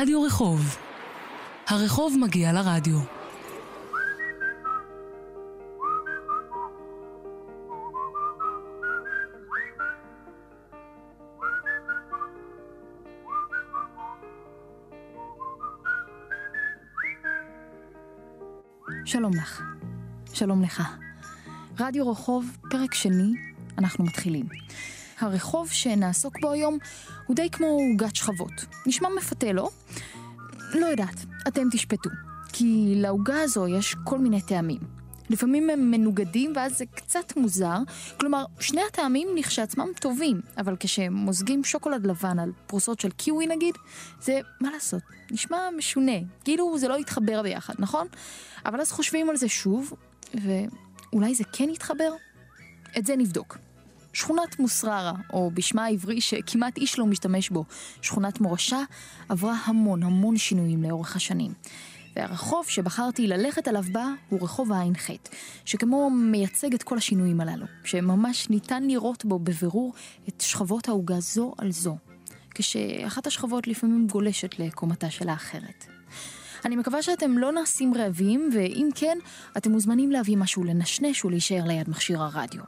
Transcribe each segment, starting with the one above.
רדיו רחוב. הרחוב מגיע לרדיו. שלום לך. שלום לך. רדיו רחוב, פרק שני, אנחנו מתחילים. הרחוב שנעסוק בו היום הוא די כמו עוגת שכבות. נשמע מפתה, לא? לא יודעת, אתם תשפטו. כי לעוגה הזו יש כל מיני טעמים. לפעמים הם מנוגדים ואז זה קצת מוזר, כלומר שני הטעמים לכשעצמם טובים, אבל כשמוזגים שוקולד לבן על פרוסות של קיווי נגיד, זה, מה לעשות, נשמע משונה, כאילו זה לא יתחבר ביחד, נכון? אבל אז חושבים על זה שוב, ואולי זה כן יתחבר? את זה נבדוק. שכונת מוסררה, או בשמה העברי שכמעט איש לא משתמש בו, שכונת מורשה, עברה המון המון שינויים לאורך השנים. והרחוב שבחרתי ללכת עליו בה הוא רחוב הע"ח, שכמו מייצג את כל השינויים הללו, שממש ניתן לראות בו בבירור את שכבות העוגה זו על זו, כשאחת השכבות לפעמים גולשת לקומתה של האחרת. אני מקווה שאתם לא נעשים רעבים, ואם כן, אתם מוזמנים להביא משהו לנשנש ולהישאר ליד מכשיר הרדיו.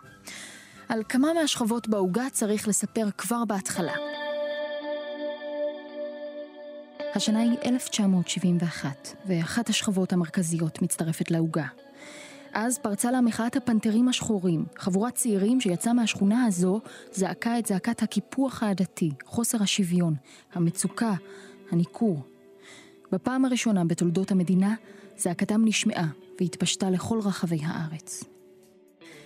על כמה מהשכבות בעוגה צריך לספר כבר בהתחלה. השנה היא 1971, ואחת השכבות המרכזיות מצטרפת לעוגה. אז פרצה לה מחאת הפנתרים השחורים, חבורת צעירים שיצאה מהשכונה הזו, זעקה את זעקת הקיפוח העדתי, חוסר השוויון, המצוקה, הניכור. בפעם הראשונה בתולדות המדינה, זעקתם נשמעה והתפשטה לכל רחבי הארץ.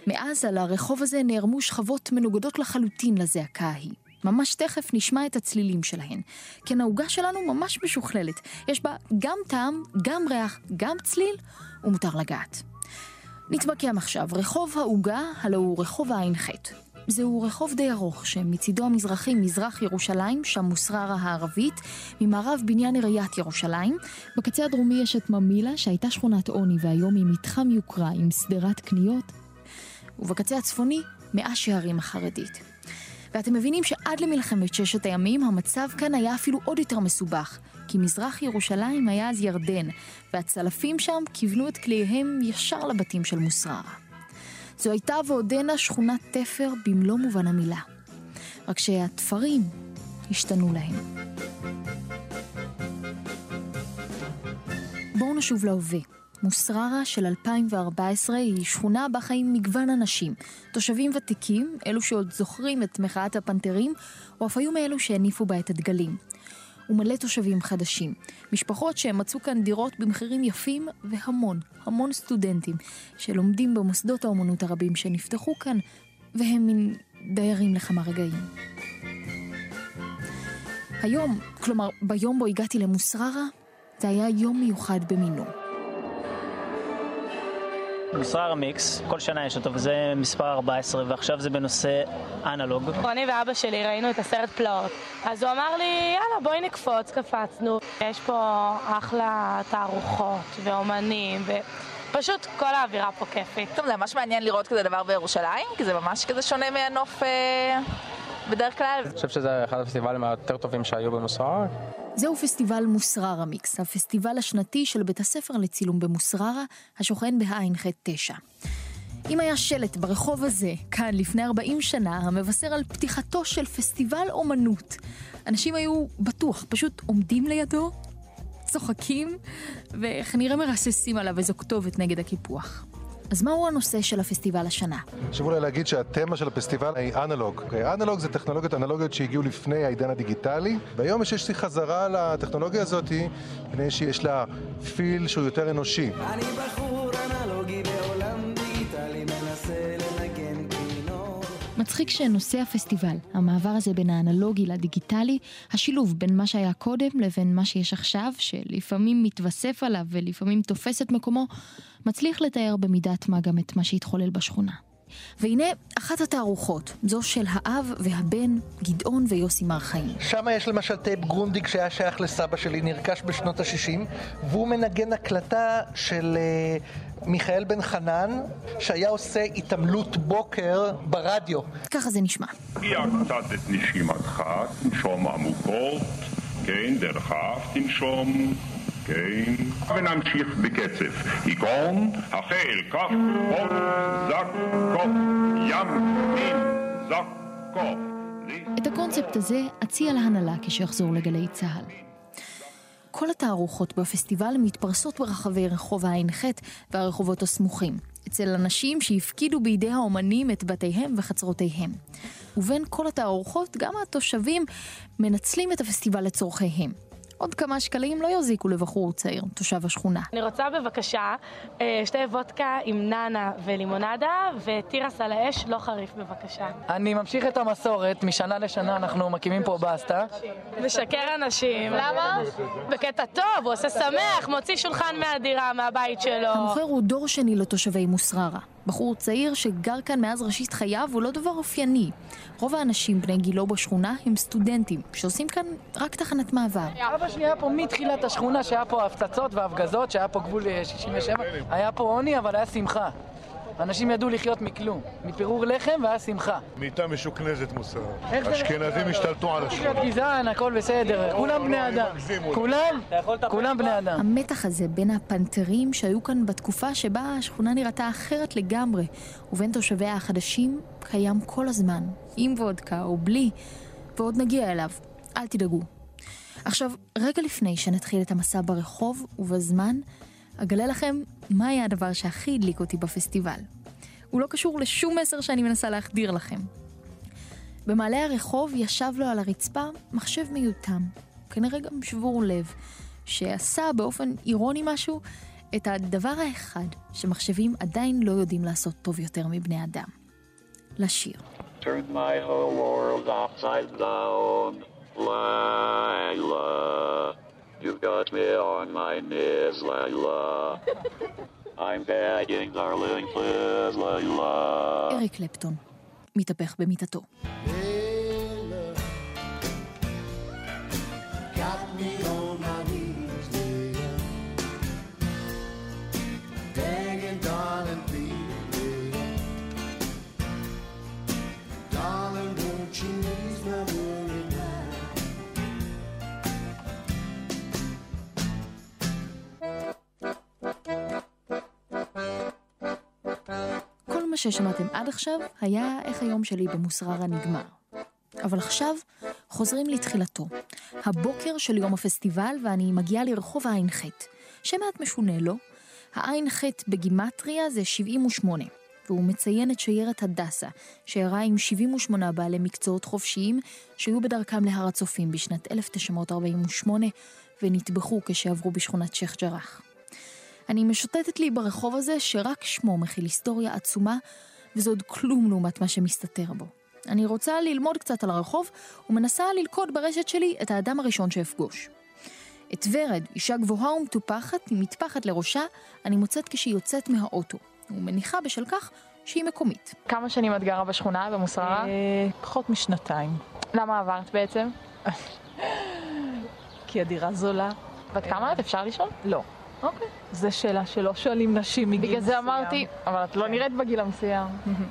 מאז על הרחוב הזה נערמו שכבות מנוגדות לחלוטין לזעקה ההיא. ממש תכף נשמע את הצלילים שלהן. כן, העוגה שלנו ממש משוכללת. יש בה גם טעם, גם ריח, גם צליל, ומותר לגעת. נתמקם עכשיו. רחוב העוגה, הלא הוא רחוב הע"ח. זהו רחוב די ארוך, שמצידו המזרחי מזרח ירושלים, שם מוסררה הערבית, ממערב בניין עיריית ירושלים. בקצה הדרומי יש את ממילה, שהייתה שכונת עוני והיום היא מתחם יוקרה עם שדרת קניות. ובקצה הצפוני, מאה שערים החרדית. ואתם מבינים שעד למלחמת ששת הימים המצב כאן היה אפילו עוד יותר מסובך, כי מזרח ירושלים היה אז ירדן, והצלפים שם כיוונו את כליהם ישר לבתים של מוסררה. זו הייתה ועודנה שכונת תפר במלוא מובן המילה. רק שהתפרים השתנו להם. בואו נשוב להווה. מוסררה של 2014 היא שכונה בה חיים מגוון אנשים, תושבים ותיקים, אלו שעוד זוכרים את מחאת הפנתרים, או אף היו מאלו שהניפו בה את הדגלים. ומלא תושבים חדשים, משפחות שמצאו כאן דירות במחירים יפים, והמון, המון סטודנטים שלומדים במוסדות האומנות הרבים שנפתחו כאן, והם מין דיירים לכמה רגעים. היום, כלומר ביום בו הגעתי למוסררה, זה היה יום מיוחד במינו. מוסרר מיקס, כל שנה יש אותו, וזה מספר 14, ועכשיו זה בנושא אנלוג. אני ואבא שלי ראינו את הסרט פלאות, אז הוא אמר לי, יאללה, בואי נקפוץ, קפצנו. יש פה אחלה תערוכות ואומנים, ו... פשוט כל האווירה פה כיפית. טוב, זה ממש מעניין לראות כזה דבר בירושלים, כי זה ממש כזה שונה מהנוף אה, בדרך כלל. אני חושב שזה אחד הפסטיבלים היותר טובים שהיו במוסררה. זהו פסטיבל מוסררה מיקס, הפסטיבל השנתי של בית הספר לצילום במוסררה, השוכן בהע"ח 9. אם היה שלט ברחוב הזה, כאן לפני 40 שנה, המבשר על פתיחתו של פסטיבל אומנות, אנשים היו בטוח פשוט עומדים לידו, צוחקים, וכנראה מרססים עליו איזו כתובת נגד הקיפוח. אז מהו הנושא של הפסטיבל השנה? חשוב אולי להגיד שהתמה של הפסטיבל היא אנלוג. אנלוג זה טכנולוגיות אנלוגיות שהגיעו לפני העידן הדיגיטלי, והיום יש איזושהי חזרה לטכנולוגיה הזאת, מפני שיש לה פיל שהוא יותר אנושי. אני בחור אנלוגי בעולם דיגיטלי מנסה לנגן כינור. מצחיק שנושא הפסטיבל, המעבר הזה בין האנלוגי לדיגיטלי, השילוב בין מה שהיה קודם לבין מה שיש עכשיו, שלפעמים מתווסף עליו ולפעמים תופס את מקומו, מצליח לתאר במידת מה גם את מה שהתחולל בשכונה. והנה אחת התערוכות, זו של האב והבן, גדעון ויוסי מר חיים. שם יש למשל טייפ Grundig שהיה שייך לסבא שלי, נרכש בשנות ה-60, והוא מנגן הקלטה של uh, מיכאל בן חנן, שהיה עושה התעמלות בוקר ברדיו. ככה זה נשמע. קצת את נשימתך, נשום עמוקות. כן, דרכה, תנשום. כן, ונמשיך בקצב. עיקרון, החל, כף, חוף, זק, קוף, ים, מין, זק, קוף. את הקונספט הזה אציע להנהלה כשיחזור לגלי צה"ל. כל התערוכות בפסטיבל מתפרסות ברחבי רחוב הע"ח והרחובות הסמוכים, אצל אנשים שהפקידו בידי האומנים את בתיהם וחצרותיהם. ובין כל התערוכות, גם התושבים מנצלים את הפסטיבל לצורכיהם. עוד כמה שקלים לא יזיקו לבחור צעיר, תושב השכונה. אני רוצה בבקשה אה, שתי וודקה עם נאנה ולימונדה ותירס על האש, לא חריף בבקשה. אני ממשיך את המסורת, משנה לשנה אנחנו מקימים פה בסטה. משקר אנשים. למה? בקטע טוב, הוא עושה שמח, מוציא שולחן מהדירה, מהבית שלו. המוכר הוא דור שני לתושבי מוסררה. בחור צעיר שגר כאן מאז ראשית חייו הוא לא דבר אופייני. רוב האנשים בני גילו בשכונה הם סטודנטים, שעושים כאן רק תחנת מעבר. אבא שלי היה פה מתחילת השכונה, שהיה פה הפצצות והפגזות, שהיה פה גבול 67. היה פה עוני, אבל היה שמחה. אנשים ידעו לחיות מכלום, מפירור לחם והיה שמחה. מיטה משוכנזת מוסר. אשכנזים השתלטו על. להיות גזען, הכל בסדר, כולם בני אדם. כולם, כולם בני אדם. המתח הזה בין הפנתרים שהיו כאן בתקופה שבה השכונה נראתה אחרת לגמרי, ובין תושביה החדשים, קיים כל הזמן, עם וודקה או בלי, ועוד נגיע אליו. אל תדאגו. עכשיו, רגע לפני שנתחיל את המסע ברחוב ובזמן, אגלה לכם מה היה הדבר שהכי הדליק אותי בפסטיבל. הוא לא קשור לשום מסר שאני מנסה להחדיר לכם. במעלה הרחוב ישב לו על הרצפה מחשב מיותם, כנראה גם שבור לב, שעשה באופן אירוני משהו את הדבר האחד שמחשבים עדיין לא יודעים לעשות טוב יותר מבני אדם. לשיר. Turn my whole world upside down, Layla. You got me on my knees, Layla. I'm begging, darling, please, Layla. אריק קלפטון, מתהפך במיטתו. Got ששמעתם עד עכשיו היה איך היום שלי במוסררה נגמר. אבל עכשיו חוזרים לתחילתו. הבוקר של יום הפסטיבל ואני מגיעה לרחוב הע"ח. שמעט משונה, לא? הע"ח בגימטריה זה 78, והוא מציין את שיירת הדסה, שאירעה עם 78 בעלי מקצועות חופשיים שהיו בדרכם להר הצופים בשנת 1948 ונטבחו כשעברו בשכונת שייח' ג'ראח. אני משוטטת לי ברחוב הזה שרק שמו מכיל היסטוריה עצומה, וזה עוד כלום לעומת מה שמסתתר בו. אני רוצה ללמוד קצת על הרחוב, ומנסה ללכוד ברשת שלי את האדם הראשון שאפגוש. את ורד, אישה גבוהה ומטופחת, עם מטפחת לראשה, אני מוצאת כשהיא יוצאת מהאוטו, ומניחה בשל כך שהיא מקומית. כמה שנים את גרה בשכונה, במוסררה? פחות משנתיים. למה עברת בעצם? כי הדירה זולה. בת כמה את? אפשר לשאול? לא. אוקיי. זו שאלה שלא שואלים נשים מגיל מסוים. בגלל זה אמרתי, אבל את לא נראית בגיל המסוים.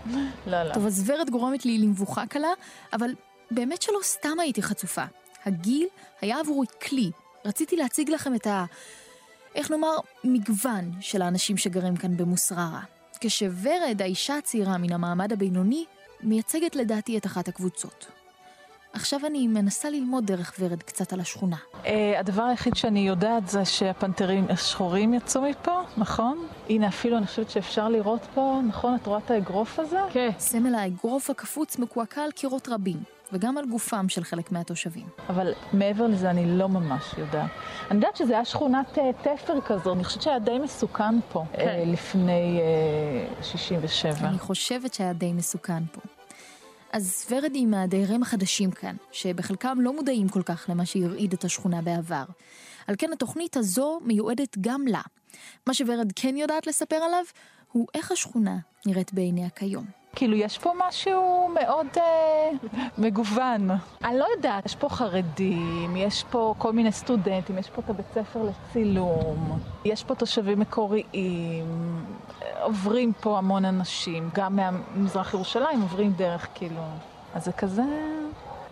לא, לא. טוב, אז ורד גורמת לי למבוכה קלה, אבל באמת שלא סתם הייתי חצופה. הגיל היה עבורי כלי. רציתי להציג לכם את ה... איך נאמר, מגוון של האנשים שגרים כאן במוסררה. כשוורד, האישה הצעירה מן המעמד הבינוני, מייצגת לדעתי את אחת הקבוצות. עכשיו אני מנסה ללמוד דרך ורד קצת על השכונה. Uh, הדבר היחיד שאני יודעת זה שהפנתרים השחורים יצאו מפה, נכון? הנה, אפילו אני חושבת שאפשר לראות פה, נכון? את רואה את האגרוף הזה? כן. סמל האגרוף הקפוץ מקועקע על קירות רבים, וגם על גופם של חלק מהתושבים. אבל מעבר לזה אני לא ממש יודעת. אני יודעת שזה היה שכונת uh, תפר כזו, אני חושבת שהיה די מסוכן פה, כן. uh, לפני uh, 67. אני חושבת שהיה די מסוכן פה. אז ורד היא מהדיירים החדשים כאן, שבחלקם לא מודעים כל כך למה שהרעיד את השכונה בעבר. על כן התוכנית הזו מיועדת גם לה. מה שוורד כן יודעת לספר עליו, הוא איך השכונה נראית בעיניה כיום. כאילו, יש פה משהו מאוד אה, מגוון. אני לא יודעת, יש פה חרדים, יש פה כל מיני סטודנטים, יש פה את הבית ספר לצילום, יש פה תושבים מקוריים, עוברים פה המון אנשים, גם ממזרח ירושלים עוברים דרך, כאילו... אז זה כזה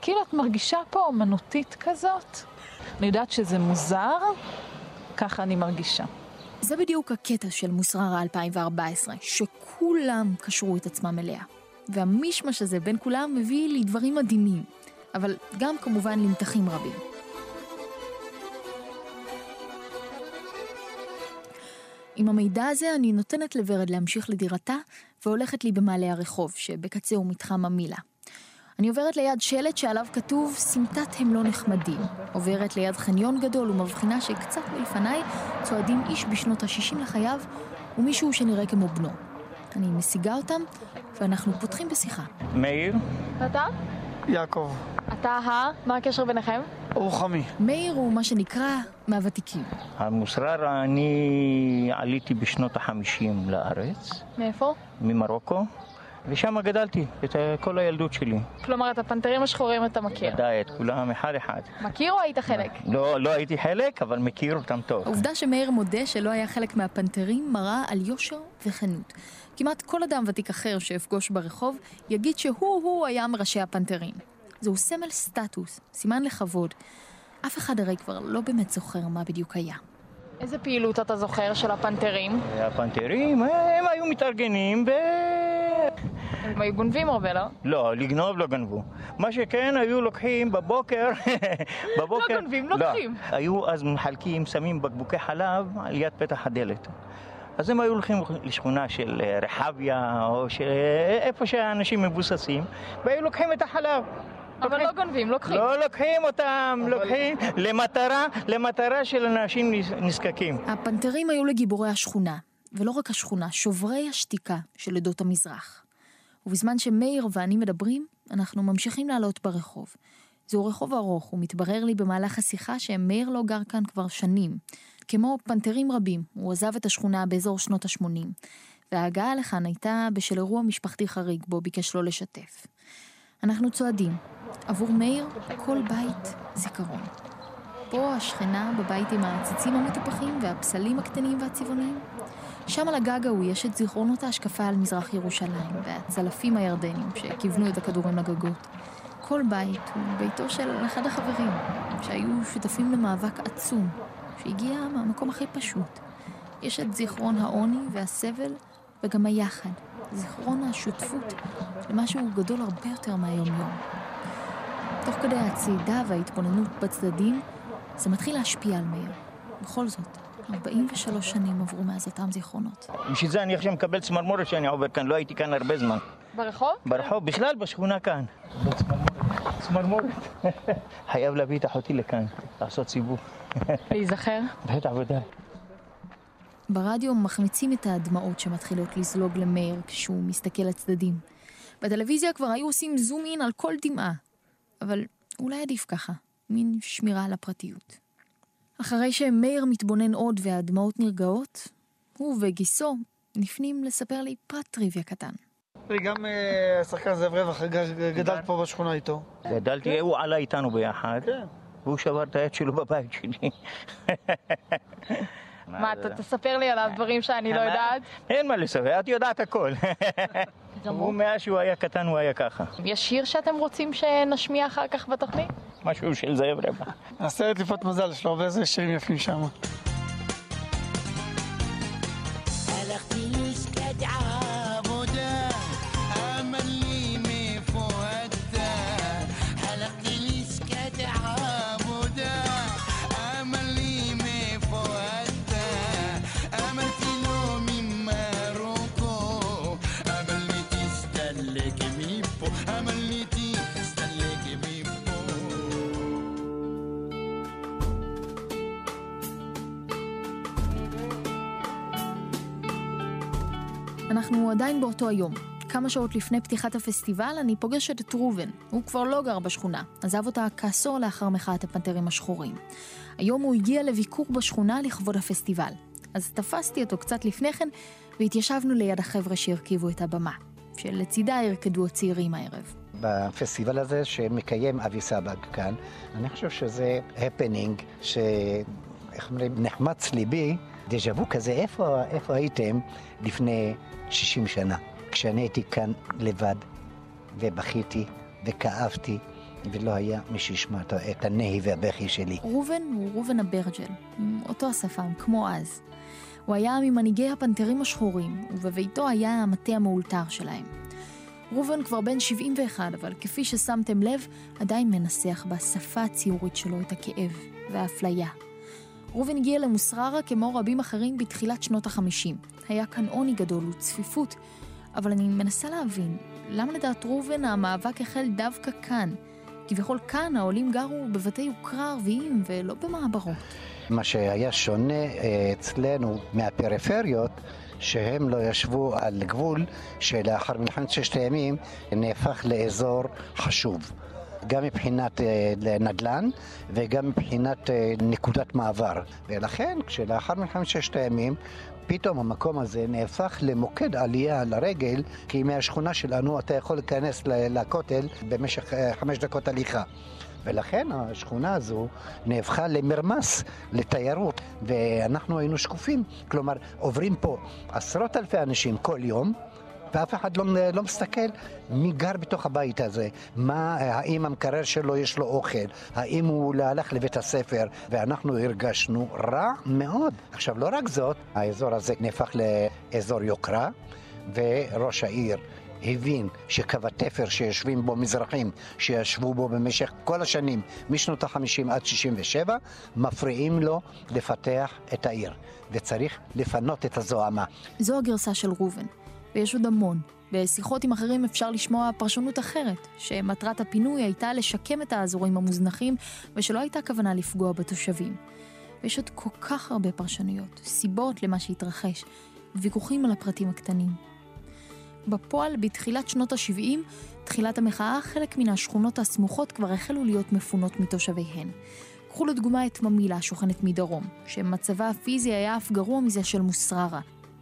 כאילו את מרגישה פה אומנותית כזאת. אני יודעת שזה מוזר, ככה אני מרגישה. זה בדיוק הקטע של מוסררה 2014, שכולם קשרו את עצמם אליה. והמישמש הזה בין כולם מביא לדברים מדהימים, אבל גם כמובן למתחים רבים. עם המידע הזה אני נותנת לוורד להמשיך לדירתה, והולכת לי במעלה הרחוב, שבקצהו מתחם המילה. אני עוברת ליד שלט שעליו כתוב סמטת הם לא נחמדים. עוברת ליד חניון גדול ומבחינה שקצת מלפניי צועדים איש בשנות ה-60 לחייו ומישהו שנראה כמו בנו. אני משיגה אותם ואנחנו פותחים בשיחה. מאיר? אתה? יעקב. אתה ה... מה הקשר ביניכם? רוחמי. מאיר הוא מה שנקרא מהוותיקים. המוסררה, אני עליתי בשנות החמישים לארץ, מאיפה? ממרוקו, ושם גדלתי את כל הילדות שלי. כלומר, את הפנתרים השחורים אתה מכיר. ודאי, את כולם אחד אחד. מכיר או היית חלק? לא, לא הייתי חלק, אבל מכיר אותם טוב. העובדה שמאיר מודה שלא היה חלק מהפנתרים מראה על יושר וכנות. כמעט כל אדם ותיק אחר שאפגוש ברחוב יגיד שהוא-הוא היה מראשי הפנתרים. זהו סמל סטטוס, סימן לכבוד. אף אחד הרי כבר לא באמת זוכר מה בדיוק היה. איזה פעילות אתה זוכר של הפנתרים? הפנתרים, הם היו מתארגנים ב... הם היו גונבים הרבה, לא? לא, לגנוב לא גנבו. מה שכן, היו לוקחים בבוקר, בבוקר... לא גונבים, לוקחים. לא, היו אז מחלקים, שמים בקבוקי חלב על יד פתח הדלת. אז הם היו הולכים לשכונה של אה, רחביה, או ש... איפה שהאנשים מבוססים, והיו לוקחים את החלב. אבל לא גונבים, לוקחים. לא לוקחים אותם, לוקחים למטרה, למטרה של אנשים נזקקים. הפנתרים היו לגיבורי השכונה, ולא רק השכונה, שוברי השתיקה של עדות המזרח. ובזמן שמאיר ואני מדברים, אנחנו ממשיכים לעלות ברחוב. זהו רחוב ארוך, ומתברר לי במהלך השיחה שמאיר לא גר כאן כבר שנים. כמו פנתרים רבים, הוא עזב את השכונה באזור שנות ה-80, וההגעה לכאן הייתה בשל אירוע משפחתי חריג בו ביקש לא לשתף. אנחנו צועדים. עבור מאיר, כל בית זיכרון. פה השכנה בבית עם העציצים המטופחים והפסלים הקטנים והצבעוניים. שם על הגג ההוא יש את זיכרונות ההשקפה על מזרח ירושלים והצלפים הירדנים שכיוונו את הכדורים לגגות. כל בית הוא ביתו של אחד החברים שהיו שותפים למאבק עצום שהגיע מהמקום הכי פשוט. יש את זיכרון העוני והסבל וגם היחד, זיכרון השותפות למשהו גדול הרבה יותר מהיום-יום. תוך כדי הצעידה וההתבוננות בצדדים, זה מתחיל להשפיע על מאיר. בכל זאת, 43 שנים עברו מאז אותם זיכרונות. בשביל זה אני עכשיו מקבל צמרמורת שאני עובר כאן, לא הייתי כאן הרבה זמן. ברחוב? ברחוב, בכלל בשכונה כאן. צמרמורת. חייב להביא את אחותי לכאן, לעשות סיבוב. להיזכר? בטח, ודאי. ברדיו מחמיצים את הדמעות שמתחילות לזלוג למאיר כשהוא מסתכל לצדדים. בטלוויזיה כבר היו עושים זום אין על כל דמעה. אבל אולי עדיף ככה, מין שמירה על הפרטיות. אחרי שמאיר מתבונן עוד והדמעות נרגעות, הוא וגיסו נפנים לספר לי פרט טריוויה קטן. גם אה, השחקן זאב רווח ג- גדלת פה בשכונה איתו. גדלתי, הוא עלה איתנו ביחד, והוא שבר את היד שלו בבית שלי. מה, אתה תספר לי עליו דברים שאני לא יודעת? אין מה לספר, את יודעת הכל. הוא מאז שהוא היה קטן הוא היה ככה. יש שיר שאתם רוצים שנשמיע אחר כך בתוכנית? משהו של זאב רווח. הסרט ליפות מזל, יש לו הרבה שירים יפים שם. באותו היום. כמה שעות לפני פתיחת הפסטיבל אני פוגשת את ראובן. הוא כבר לא גר בשכונה, עזב אותה כעשור לאחר מחאת הפנתרים השחורים. היום הוא הגיע לביקור בשכונה לכבוד הפסטיבל. אז תפסתי אותו קצת לפני כן, והתיישבנו ליד החבר'ה שהרכיבו את הבמה, שלצידה ירקדו הצעירים הערב. בפסטיבל הזה שמקיים אבי סבג כאן, אני חושב שזה הפנינג ש... איך אומרים? נחמץ ליבי, דז'ה וו כזה, איפה, איפה הייתם לפני 60 שנה? כשאני הייתי כאן לבד, ובכיתי, וכאבתי, ולא היה מי שישמע את- הנהי והבכי שלי. ראובן הוא ראובן אברג'ל, עם אותו השפם, כמו אז. הוא היה ממנהיגי הפנתרים השחורים, ובביתו היה המטה המאולתר שלהם. ראובן כבר בן 71, אבל כפי ששמתם לב, עדיין מנסח בשפה הציורית שלו את הכאב והאפליה. ראובן הגיע למוסררה כמו רבים אחרים בתחילת שנות החמישים. היה כאן עוני גדול וצפיפות, אבל אני מנסה להבין, למה לדעת ראובן המאבק החל דווקא כאן? כביכול כאן העולים גרו בבתי יוקרה ערביים ולא במעברות. מה שהיה שונה אה, אצלנו מהפריפריות, שהם לא ישבו על גבול שלאחר מלחמת ששת הימים נהפך לאזור חשוב. גם מבחינת אה, נדל"ן וגם מבחינת אה, נקודת מעבר. ולכן כשלאחר מלחמת ששת הימים פתאום המקום הזה נהפך למוקד עלייה לרגל, כי מהשכונה שלנו אתה יכול להיכנס לכותל במשך אה, חמש דקות הליכה. ולכן השכונה הזו נהפכה למרמס, לתיירות, ואנחנו היינו שקופים. כלומר, עוברים פה עשרות אלפי אנשים כל יום, ואף אחד לא, לא מסתכל מי גר בתוך הבית הזה, מה, האם המקרר שלו יש לו אוכל, האם הוא הלך לבית הספר, ואנחנו הרגשנו רע מאוד. עכשיו, לא רק זאת, האזור הזה נהפך לאזור יוקרה, וראש העיר הבין שקו התפר שיושבים בו מזרחים, שישבו בו במשך כל השנים, משנות ה-50 עד 67, מפריעים לו לפתח את העיר, וצריך לפנות את הזוהמה. זו הגרסה של ראובן, ויש עוד המון. בשיחות עם אחרים אפשר לשמוע פרשנות אחרת, שמטרת הפינוי הייתה לשקם את האזורים המוזנחים, ושלא הייתה כוונה לפגוע בתושבים. ויש עוד כל כך הרבה פרשנויות, סיבות למה שהתרחש, ויכוחים על הפרטים הקטנים. בפועל, בתחילת שנות ה-70, תחילת המחאה, חלק מן השכונות הסמוכות כבר החלו להיות מפונות מתושביהן. קחו לדוגמה את ממילה השוכנת מדרום, שמצבה הפיזי היה אף גרוע מזה של מוסררה.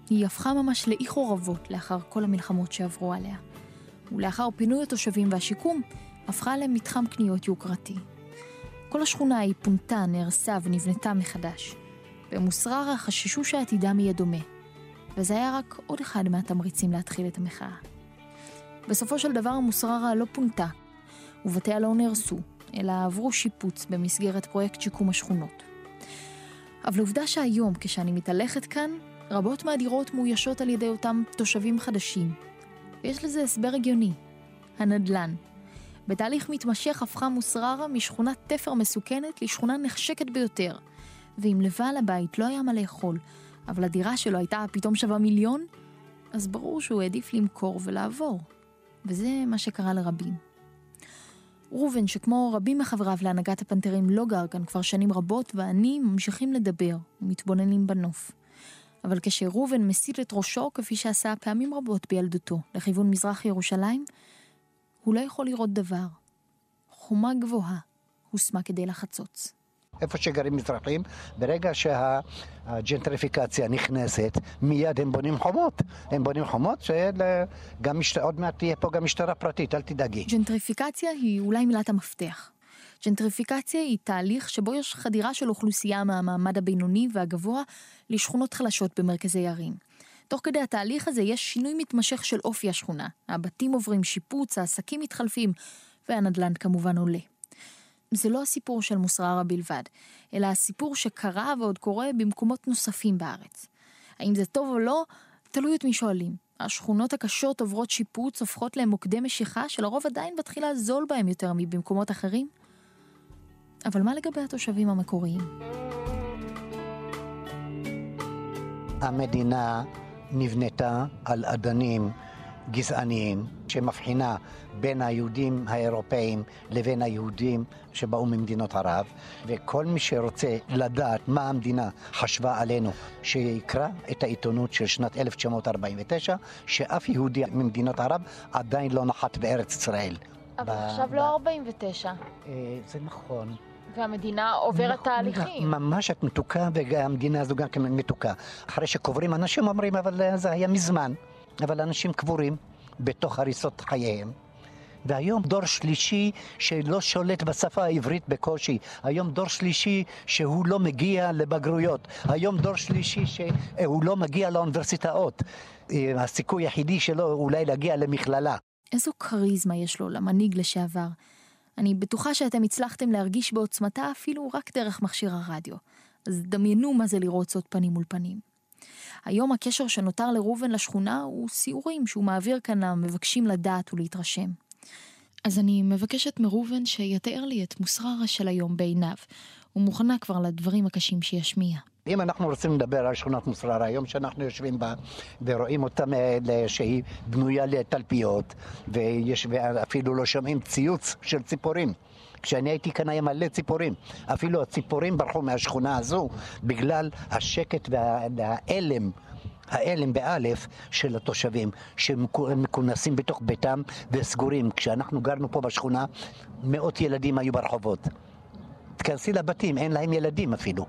היא הפכה ממש לאי חורבות לאחר כל המלחמות שעברו עליה. ולאחר פינוי התושבים והשיקום, הפכה למתחם קניות יוקרתי. כל השכונה ההיא פונתה, נהרסה ונבנתה מחדש. במוסררה חששו שעתידם יהיה דומה. וזה היה רק עוד אחד מהתמריצים להתחיל את המחאה. בסופו של דבר מוסררה לא פונתה, ובתיה לא נהרסו, אלא עברו שיפוץ במסגרת פרויקט שיקום השכונות. אבל עובדה שהיום, כשאני מתהלכת כאן, רבות מהדירות מאוישות על ידי אותם תושבים חדשים. ויש לזה הסבר הגיוני. הנדל"ן. בתהליך מתמשך הפכה מוסררה משכונת תפר מסוכנת לשכונה נחשקת ביותר. ואם לבעל הבית לא היה מה לאכול, אבל הדירה שלו הייתה פתאום שווה מיליון, אז ברור שהוא העדיף למכור ולעבור. וזה מה שקרה לרבים. ראובן, שכמו רבים מחבריו להנהגת הפנתרים לא גר כאן כבר שנים רבות, ואני ממשיכים לדבר ומתבוננים בנוף. אבל כשראובן מסיט את ראשו, כפי שעשה פעמים רבות בילדותו, לכיוון מזרח ירושלים, הוא לא יכול לראות דבר. חומה גבוהה הושמה כדי לחצוץ. איפה שגרים מזרחים, ברגע שהג'נטריפיקציה נכנסת, מיד הם בונים חומות. הם בונים חומות שגם משת... עוד מעט תהיה פה גם משטרה פרטית, אל תדאגי. ג'נטריפיקציה היא אולי מילת המפתח. ג'נטריפיקציה היא תהליך שבו יש חדירה של אוכלוסייה מהמעמד הבינוני והגבוה לשכונות חלשות במרכזי ערים. תוך כדי התהליך הזה יש שינוי מתמשך של אופי השכונה. הבתים עוברים שיפוץ, העסקים מתחלפים, והנדל"ן כמובן עולה. זה לא הסיפור של מוסררה בלבד, אלא הסיפור שקרה ועוד קורה במקומות נוספים בארץ. האם זה טוב או לא, תלוי את מי שואלים. השכונות הקשות עוברות שיפוץ, הופכות להם מוקדי משיכה, שלרוב עדיין בתחילה זול בהם יותר מבמקומות אחרים. אבל מה לגבי התושבים המקוריים? המדינה נבנתה על אדנים גזעניים שמבחינה בין היהודים האירופאים לבין היהודים שבאו ממדינות ערב וכל מי שרוצה לדעת מה המדינה חשבה עלינו שיקרא את העיתונות של שנת 1949 שאף יהודי ממדינות ערב עדיין לא נחת בארץ ישראל. אבל ב- עכשיו ב- לא 49. אה, זה נכון. והמדינה עוברת תהליכים. ממש את מתוקה והמדינה הזו גם כן מתוקה. אחרי שקוברים אנשים אומרים אבל אה, זה היה מזמן. אבל אנשים קבורים בתוך הריסות חייהם. והיום דור שלישי שלא שולט בשפה העברית בקושי. היום דור שלישי שהוא לא מגיע לבגרויות. היום דור שלישי שהוא לא מגיע לאוניברסיטאות. אה, הסיכוי היחידי שלו אולי להגיע למכללה. איזו כריזמה יש לו למנהיג לשעבר. אני בטוחה שאתם הצלחתם להרגיש בעוצמתה אפילו רק דרך מכשיר הרדיו. אז דמיינו מה זה לראות זאת פנים מול פנים. היום הקשר שנותר לראובן לשכונה הוא סיורים שהוא מעביר כאן למבקשים לדעת ולהתרשם. אז אני מבקשת מראובן שיתאר לי את מוסררה של היום בעיניו, ומוכנה כבר לדברים הקשים שישמיע. אם אנחנו רוצים לדבר על שכונת מוסררה, היום שאנחנו יושבים בה ורואים אותה שהיא בנויה לתלפיות, ויש, ואפילו לא שומעים ציוץ של ציפורים. כשאני הייתי כאן היה מלא ציפורים. אפילו הציפורים ברחו מהשכונה הזו בגלל השקט וההלם. ההלם באלף של התושבים שמכונסים בתוך ביתם וסגורים. כשאנחנו גרנו פה בשכונה, מאות ילדים היו ברחובות. תכנסי לבתים, אין להם ילדים אפילו.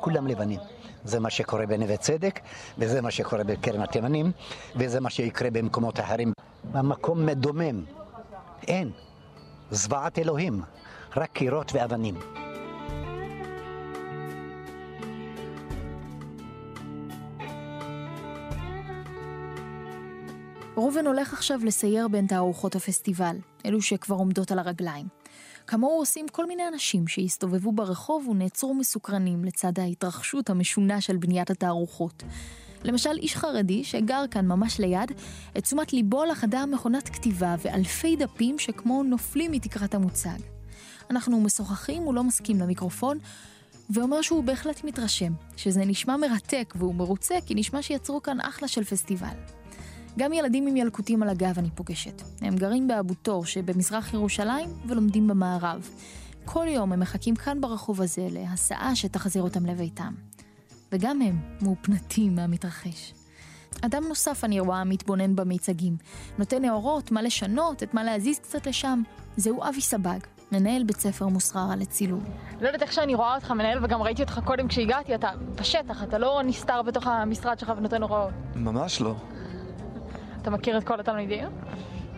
כולם לבנים. זה מה שקורה בנווה צדק, וזה מה שקורה בקרן התימנים, וזה מה שיקרה במקומות אחרים. המקום מדומם. אין. זוועת אלוהים. רק קירות ואבנים. ראובן הולך עכשיו לסייר בין תערוכות הפסטיבל, אלו שכבר עומדות על הרגליים. כמוהו עושים כל מיני אנשים שהסתובבו ברחוב ונעצרו מסוקרנים לצד ההתרחשות המשונה של בניית התערוכות. למשל איש חרדי שגר כאן ממש ליד, את תשומת ליבו לחדה מכונת כתיבה ואלפי דפים שכמו נופלים מתקרת המוצג. אנחנו משוחחים, הוא לא מסכים למיקרופון, ואומר שהוא בהחלט מתרשם, שזה נשמע מרתק והוא מרוצה כי נשמע שיצרו כאן אחלה של פסטיבל. גם ילדים עם ילקוטים על הגב אני פוגשת. הם גרים באבו תור שבמזרח ירושלים ולומדים במערב. כל יום הם מחכים כאן ברחוב הזה להסעה שתחזיר אותם לביתם. וגם הם מאופנתים מהמתרחש. אדם נוסף אני רואה מתבונן במיצגים. נותן הערות, מה לשנות, את מה להזיז קצת לשם. זהו אבי סבג, מנהל בית ספר מוסררה לצילום. לא יודעת איך שאני רואה אותך מנהל, וגם ראיתי אותך קודם כשהגעתי, אתה בשטח, אתה לא נסתר בתוך המשרד שלך ונותן הוראות. ממש לא. אתה מכיר את כל התלמידים?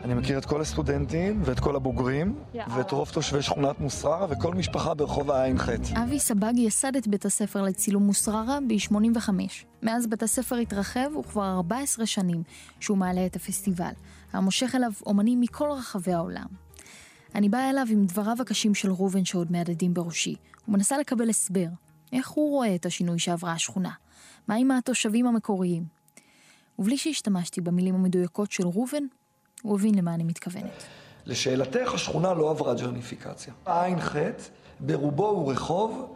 אני מכיר את כל הסטודנטים ואת כל הבוגרים, יאללה. ואת רוב תושבי שכונת מוסררה וכל משפחה ברחוב הע"ח. אבי סבג יסד את בית הספר לצילום מוסררה ב-85. מאז בית הספר התרחב וכבר 14 שנים שהוא מעלה את הפסטיבל, המושך אליו אומנים מכל רחבי העולם. אני באה אליו עם דבריו הקשים של ראובן שעוד מהדהדים בראשי, ומנסה לקבל הסבר. איך הוא רואה את השינוי שעברה השכונה? מה עם התושבים המקוריים? ובלי שהשתמשתי במילים המדויקות של ראובן, הוא הבין למה אני מתכוונת. לשאלתך, השכונה לא עברה ג'רניפיקציה. ע"ח ברובו הוא רחוב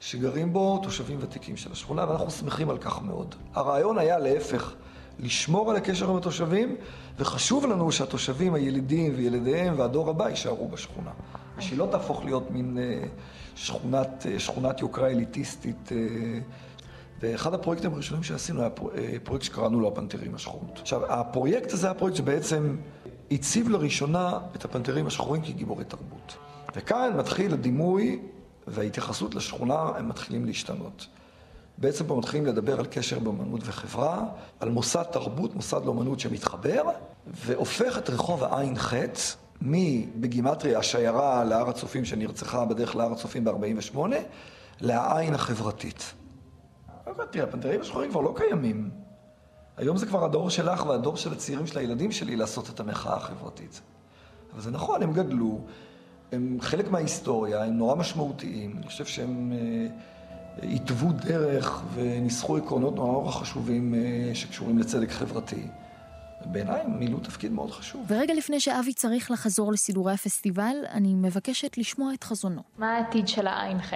שגרים בו תושבים ותיקים של השכונה, ואנחנו שמחים על כך מאוד. הרעיון היה להפך, לשמור על הקשר עם התושבים, וחשוב לנו שהתושבים הילידים וילדיהם והדור הבא יישארו בשכונה. ושהיא לא תהפוך להיות מין אה, שכונת, אה, שכונת יוקרה אליטיסטית. ואחד הפרויקטים הראשונים שעשינו היה אה, פרויקט שקראנו לו הפנתרים השחורות. עכשיו, הפרויקט הזה היה פרויקט שבעצם הציב לראשונה את הפנתרים השחורים כגיבורי תרבות. וכאן מתחיל הדימוי וההתייחסות לשכונה, הם מתחילים להשתנות. בעצם פה מתחילים לדבר על קשר באמנות וחברה, על מוסד תרבות, מוסד לאמנות שמתחבר, והופך את רחוב הע"ח מבגימטריה השיירה להר הצופים שנרצחה בדרך להר הצופים ב-48, לעין החברתית. אבל תראה, הפנתרים השחורים כבר לא קיימים. היום זה כבר הדור שלך והדור של הצעירים של הילדים שלי לעשות את המחאה החברתית. אבל זה נכון, הם גדלו, הם חלק מההיסטוריה, הם נורא משמעותיים. אני חושב שהם אה, התוו דרך וניסחו עקרונות נורא נורא חשובים אה, שקשורים לצדק חברתי. בעיניי הם מילאו תפקיד מאוד חשוב. ורגע לפני שאבי צריך לחזור לסידורי הפסטיבל, אני מבקשת לשמוע את חזונו. מה העתיד של הע"ח?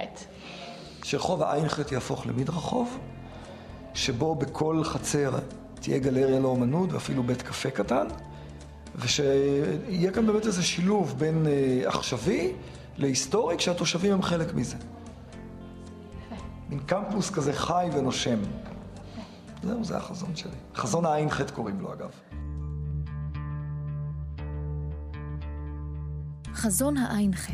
שרחוב הע"ח יהפוך למדרחוב, שבו בכל חצר תהיה גלריה לאומנות ואפילו בית קפה קטן, ושיהיה כאן באמת איזה שילוב בין אה, עכשווי להיסטורי, כשהתושבים הם חלק מזה. מין קמפוס כזה חי ונושם. זהו, זה החזון שלי. חזון הע"ח קוראים לו אגב. חזון הע"ח.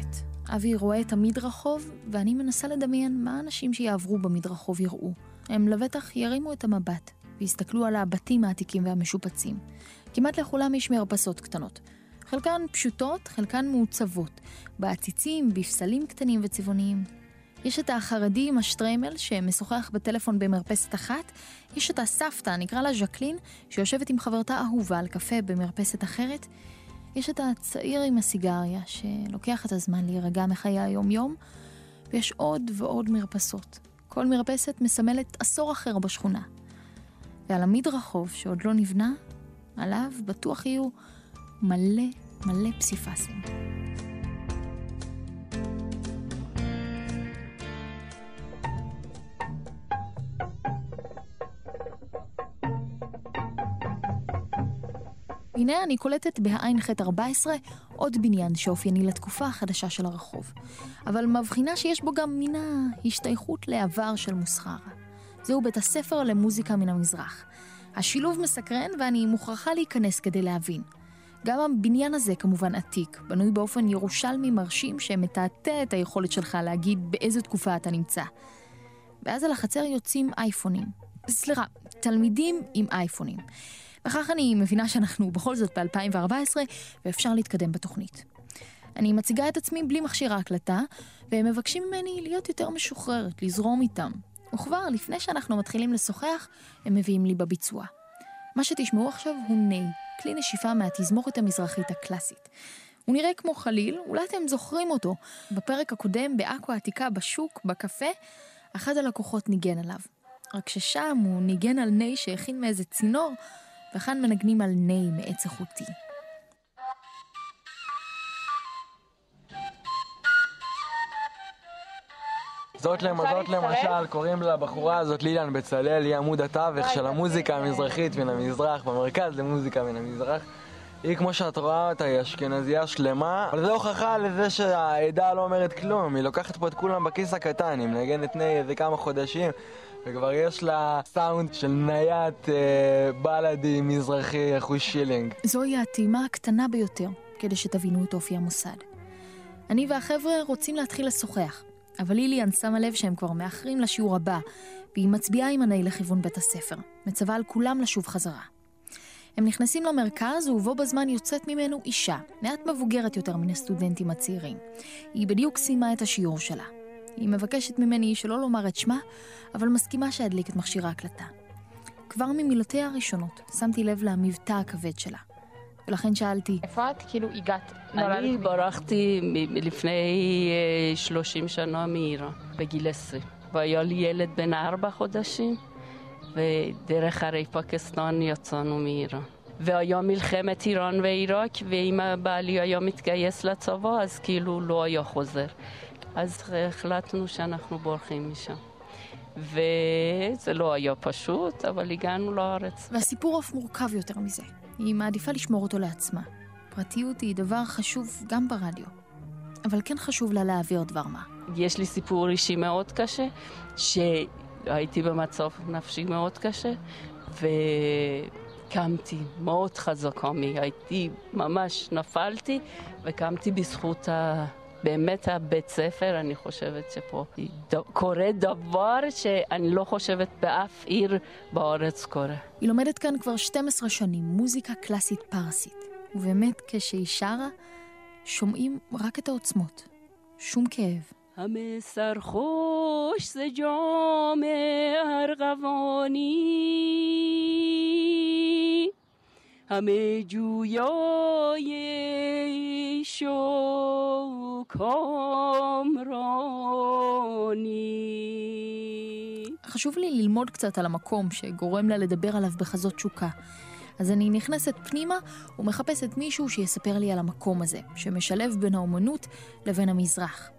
אבי רואה את המדרחוב, ואני מנסה לדמיין מה האנשים שיעברו במדרחוב יראו. הם לבטח ירימו את המבט, ויסתכלו על הבתים העתיקים והמשופצים. כמעט לכולם יש מרפסות קטנות. חלקן פשוטות, חלקן מעוצבות, בעציצים, בפסלים קטנים וצבעוניים. יש את החרדי עם השטריימל שמשוחח בטלפון במרפסת אחת, יש את הסבתא, נקרא לה ז'קלין, שיושבת עם חברתה אהובה על קפה במרפסת אחרת, יש את הצעיר עם הסיגריה, שלוקח את הזמן להירגע מחיי היום-יום, ויש עוד ועוד מרפסות. כל מרפסת מסמלת עשור אחר בשכונה. ועל המדרחוב שעוד לא נבנה, עליו בטוח יהיו מלא מלא פסיפסים. הנה אני קולטת בע"ח 14 עוד בניין שאופייני לתקופה החדשה של הרחוב, אבל מבחינה שיש בו גם מן ההשתייכות לעבר של מוסחרה. זהו בית הספר למוזיקה מן המזרח. השילוב מסקרן ואני מוכרחה להיכנס כדי להבין. גם הבניין הזה כמובן עתיק, בנוי באופן ירושלמי מרשים שמתעתע את היכולת שלך להגיד באיזו תקופה אתה נמצא. ואז על החצר יוצאים אייפונים. סליחה, תלמידים עם אייפונים. וכך אני מבינה שאנחנו בכל זאת ב-2014 ואפשר להתקדם בתוכנית. אני מציגה את עצמי בלי מכשיר ההקלטה, והם מבקשים ממני להיות יותר משוחררת, לזרום איתם. וכבר לפני שאנחנו מתחילים לשוחח, הם מביאים לי בביצוע. מה שתשמעו עכשיו הוא ניי, כלי נשיפה מהתזמורת המזרחית הקלאסית. הוא נראה כמו חליל, אולי אתם זוכרים אותו. בפרק הקודם, בעכו העתיקה, בשוק, בקפה, אחד הלקוחות ניגן עליו. רק ששם הוא ניגן על ניי שהכין מאיזה צינור, וכאן מנגנים על ניי מעץ איכותי. זאת זאת למשל, קוראים לבחורה הזאת ליליאן בצלאל, היא עמוד התווך של המוזיקה המזרחית מן המזרח, במרכז למוזיקה מן המזרח. היא, כמו שאת רואה אותה, היא אשכנזייה שלמה, אבל זו הוכחה לזה שהעדה לא אומרת כלום, היא לוקחת פה את כולם בכיס הקטן, היא מנגנת נהי איזה כמה חודשים, וכבר יש לה סאונד של נייט אה, בלאדי מזרחי אחוז שילינג. זוהי הטעימה הקטנה ביותר, כדי שתבינו את אופי המוסד. אני והחבר'ה רוצים להתחיל לשוחח. אבל ליליאן שמה לב שהם כבר מאחרים לשיעור הבא, והיא מצביעה עם עיני לכיוון בית הספר, מצווה על כולם לשוב חזרה. הם נכנסים למרכז ובו בזמן יוצאת ממנו אישה, מעט מבוגרת יותר מן הסטודנטים הצעירים. היא בדיוק סיימה את השיעור שלה. היא מבקשת ממני שלא לומר את שמה, אבל מסכימה שאדליק את מכשיר ההקלטה. כבר ממילותיה הראשונות שמתי לב למבטא הכבד שלה. ולכן שאלתי, איפה את כאילו הגעת? אני ברחתי לפני 30 אה, שנה מאיראן, בגיל 20. והיה לי ילד בן ארבע חודשים, ודרך הרי פקיסטן יצאנו מאיראן. והיה מלחמת איראן ועיראק, ואם בעלי היה מתגייס לצבא, אז כאילו לא היה חוזר. אז החלטנו שאנחנו בורחים משם. וזה לא היה פשוט, אבל הגענו לארץ. והסיפור אף מורכב יותר מזה. היא מעדיפה לשמור אותו לעצמה. פרטיות היא דבר חשוב גם ברדיו, אבל כן חשוב לה להעביר דבר מה. יש לי סיפור אישי מאוד קשה, שהייתי במצב נפשי מאוד קשה, וקמתי מאוד חזקה הייתי, ממש נפלתי, וקמתי בזכות ה... באמת הבית ספר, אני חושבת שפה קורה דבר שאני לא חושבת באף עיר בארץ קורה. היא לומדת כאן כבר 12 שנים מוזיקה קלאסית פרסית, ובאמת כשהיא שרה, שומעים רק את העוצמות, שום כאב. המסר خوش ز جام ارغوانی همه جویای شوک חשוב לי ללמוד קצת על המקום שגורם לה לדבר עליו בחזות תשוקה. אז אני נכנסת פנימה ומחפשת מישהו שיספר לי על המקום הזה, שמשלב בין האומנות לבין המזרח.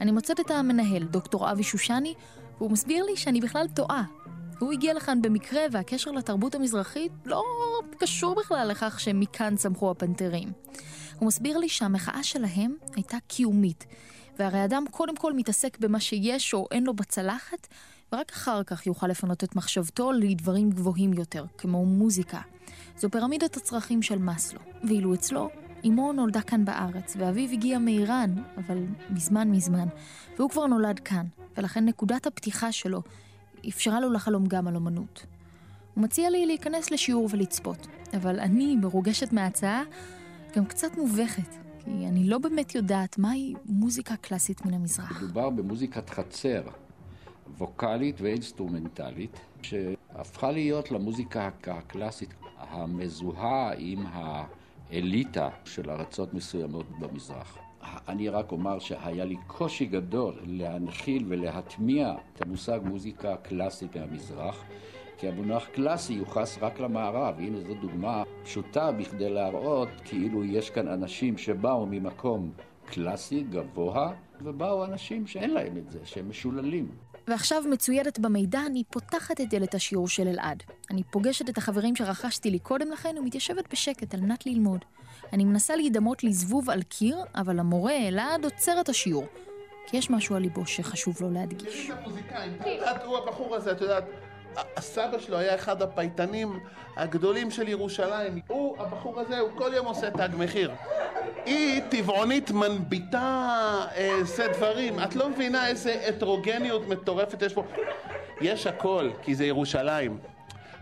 אני מוצאת את המנהל, דוקטור אבי שושני, והוא מסביר לי שאני בכלל טועה. הוא הגיע לכאן במקרה והקשר לתרבות המזרחית לא קשור בכלל לכך שמכאן צמחו הפנתרים. הוא מסביר לי שהמחאה שלהם הייתה קיומית, והרי אדם קודם כל מתעסק במה שיש או אין לו בצלחת, ורק אחר כך יוכל לפנות את מחשבתו לדברים גבוהים יותר, כמו מוזיקה. זו פירמידת הצרכים של מאסלו, ואילו אצלו, אמו נולדה כאן בארץ, ואביו הגיע מאיראן, אבל מזמן מזמן, והוא כבר נולד כאן, ולכן נקודת הפתיחה שלו אפשרה לו לחלום גם על אמנות. הוא מציע לי להיכנס לשיעור ולצפות, אבל אני, מרוגשת מההצעה, גם קצת מובכת, כי אני לא באמת יודעת מהי מוזיקה קלאסית מן המזרח. מדובר במוזיקת חצר, ווקאלית ואינסטרומנטלית, שהפכה להיות למוזיקה הקלאסית המזוהה עם אליטה של ארצות מסוימות במזרח. אני רק אומר שהיה לי קושי גדול להנחיל ולהטמיע את המושג מוזיקה קלאסית מהמזרח, כי המונח קלאסי יוחס רק למערב. הנה זו דוגמה פשוטה בכדי להראות כאילו יש כאן אנשים שבאו ממקום קלאסי, גבוה, ובאו אנשים שאין להם את זה, שהם משוללים. ועכשיו מצוידת במידע, אני פותחת את דלת השיעור של אלעד. אני פוגשת את החברים שרכשתי לי קודם לכן ומתיישבת בשקט על מנת ללמוד. אני מנסה להידמות לזבוב על קיר, אבל המורה אלעד עוצר את השיעור. כי יש משהו על ליבו שחשוב לו להדגיש. הוא הבחור הזה, את יודעת, הסבא שלו היה אחד הפייטנים הגדולים של ירושלים. הוא, הבחור הזה, הוא כל יום עושה תג מחיר. היא טבעונית מנביטה איזה דברים. את לא מבינה איזה הטרוגניות מטורפת יש פה. יש הכל, כי זה ירושלים.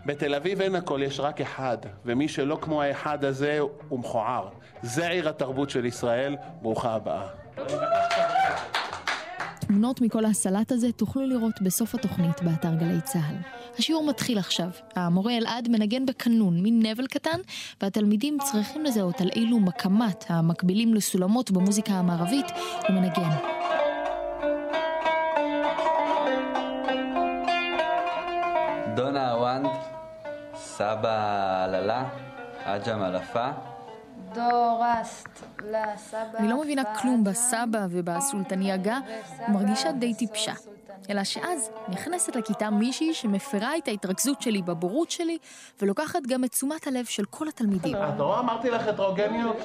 בתל אביב אין הכל, יש רק אחד, ומי שלא כמו האחד הזה הוא מכוער. זה עיר התרבות של ישראל, ברוכה הבאה. תמונות מכל הסלט הזה תוכלו לראות בסוף התוכנית באתר גלי צה"ל. השיעור מתחיל עכשיו. המורה אלעד מנגן בקנון, מין נבל קטן, והתלמידים צריכים לזהות על אילו מקמת המקבילים לסולמות במוזיקה המערבית הוא מנגן. סבא ללה, עג'ם אלפה. דורסט לסבא. אני לא מבינה כלום בסבא ובסולטניאגה, ומרגישה די טיפשה. אלא שאז נכנסת לכיתה מישהי שמפרה את ההתרכזות שלי בבורות שלי, ולוקחת גם את תשומת הלב של כל התלמידים. את רואה? אמרתי לך הטרוגניות?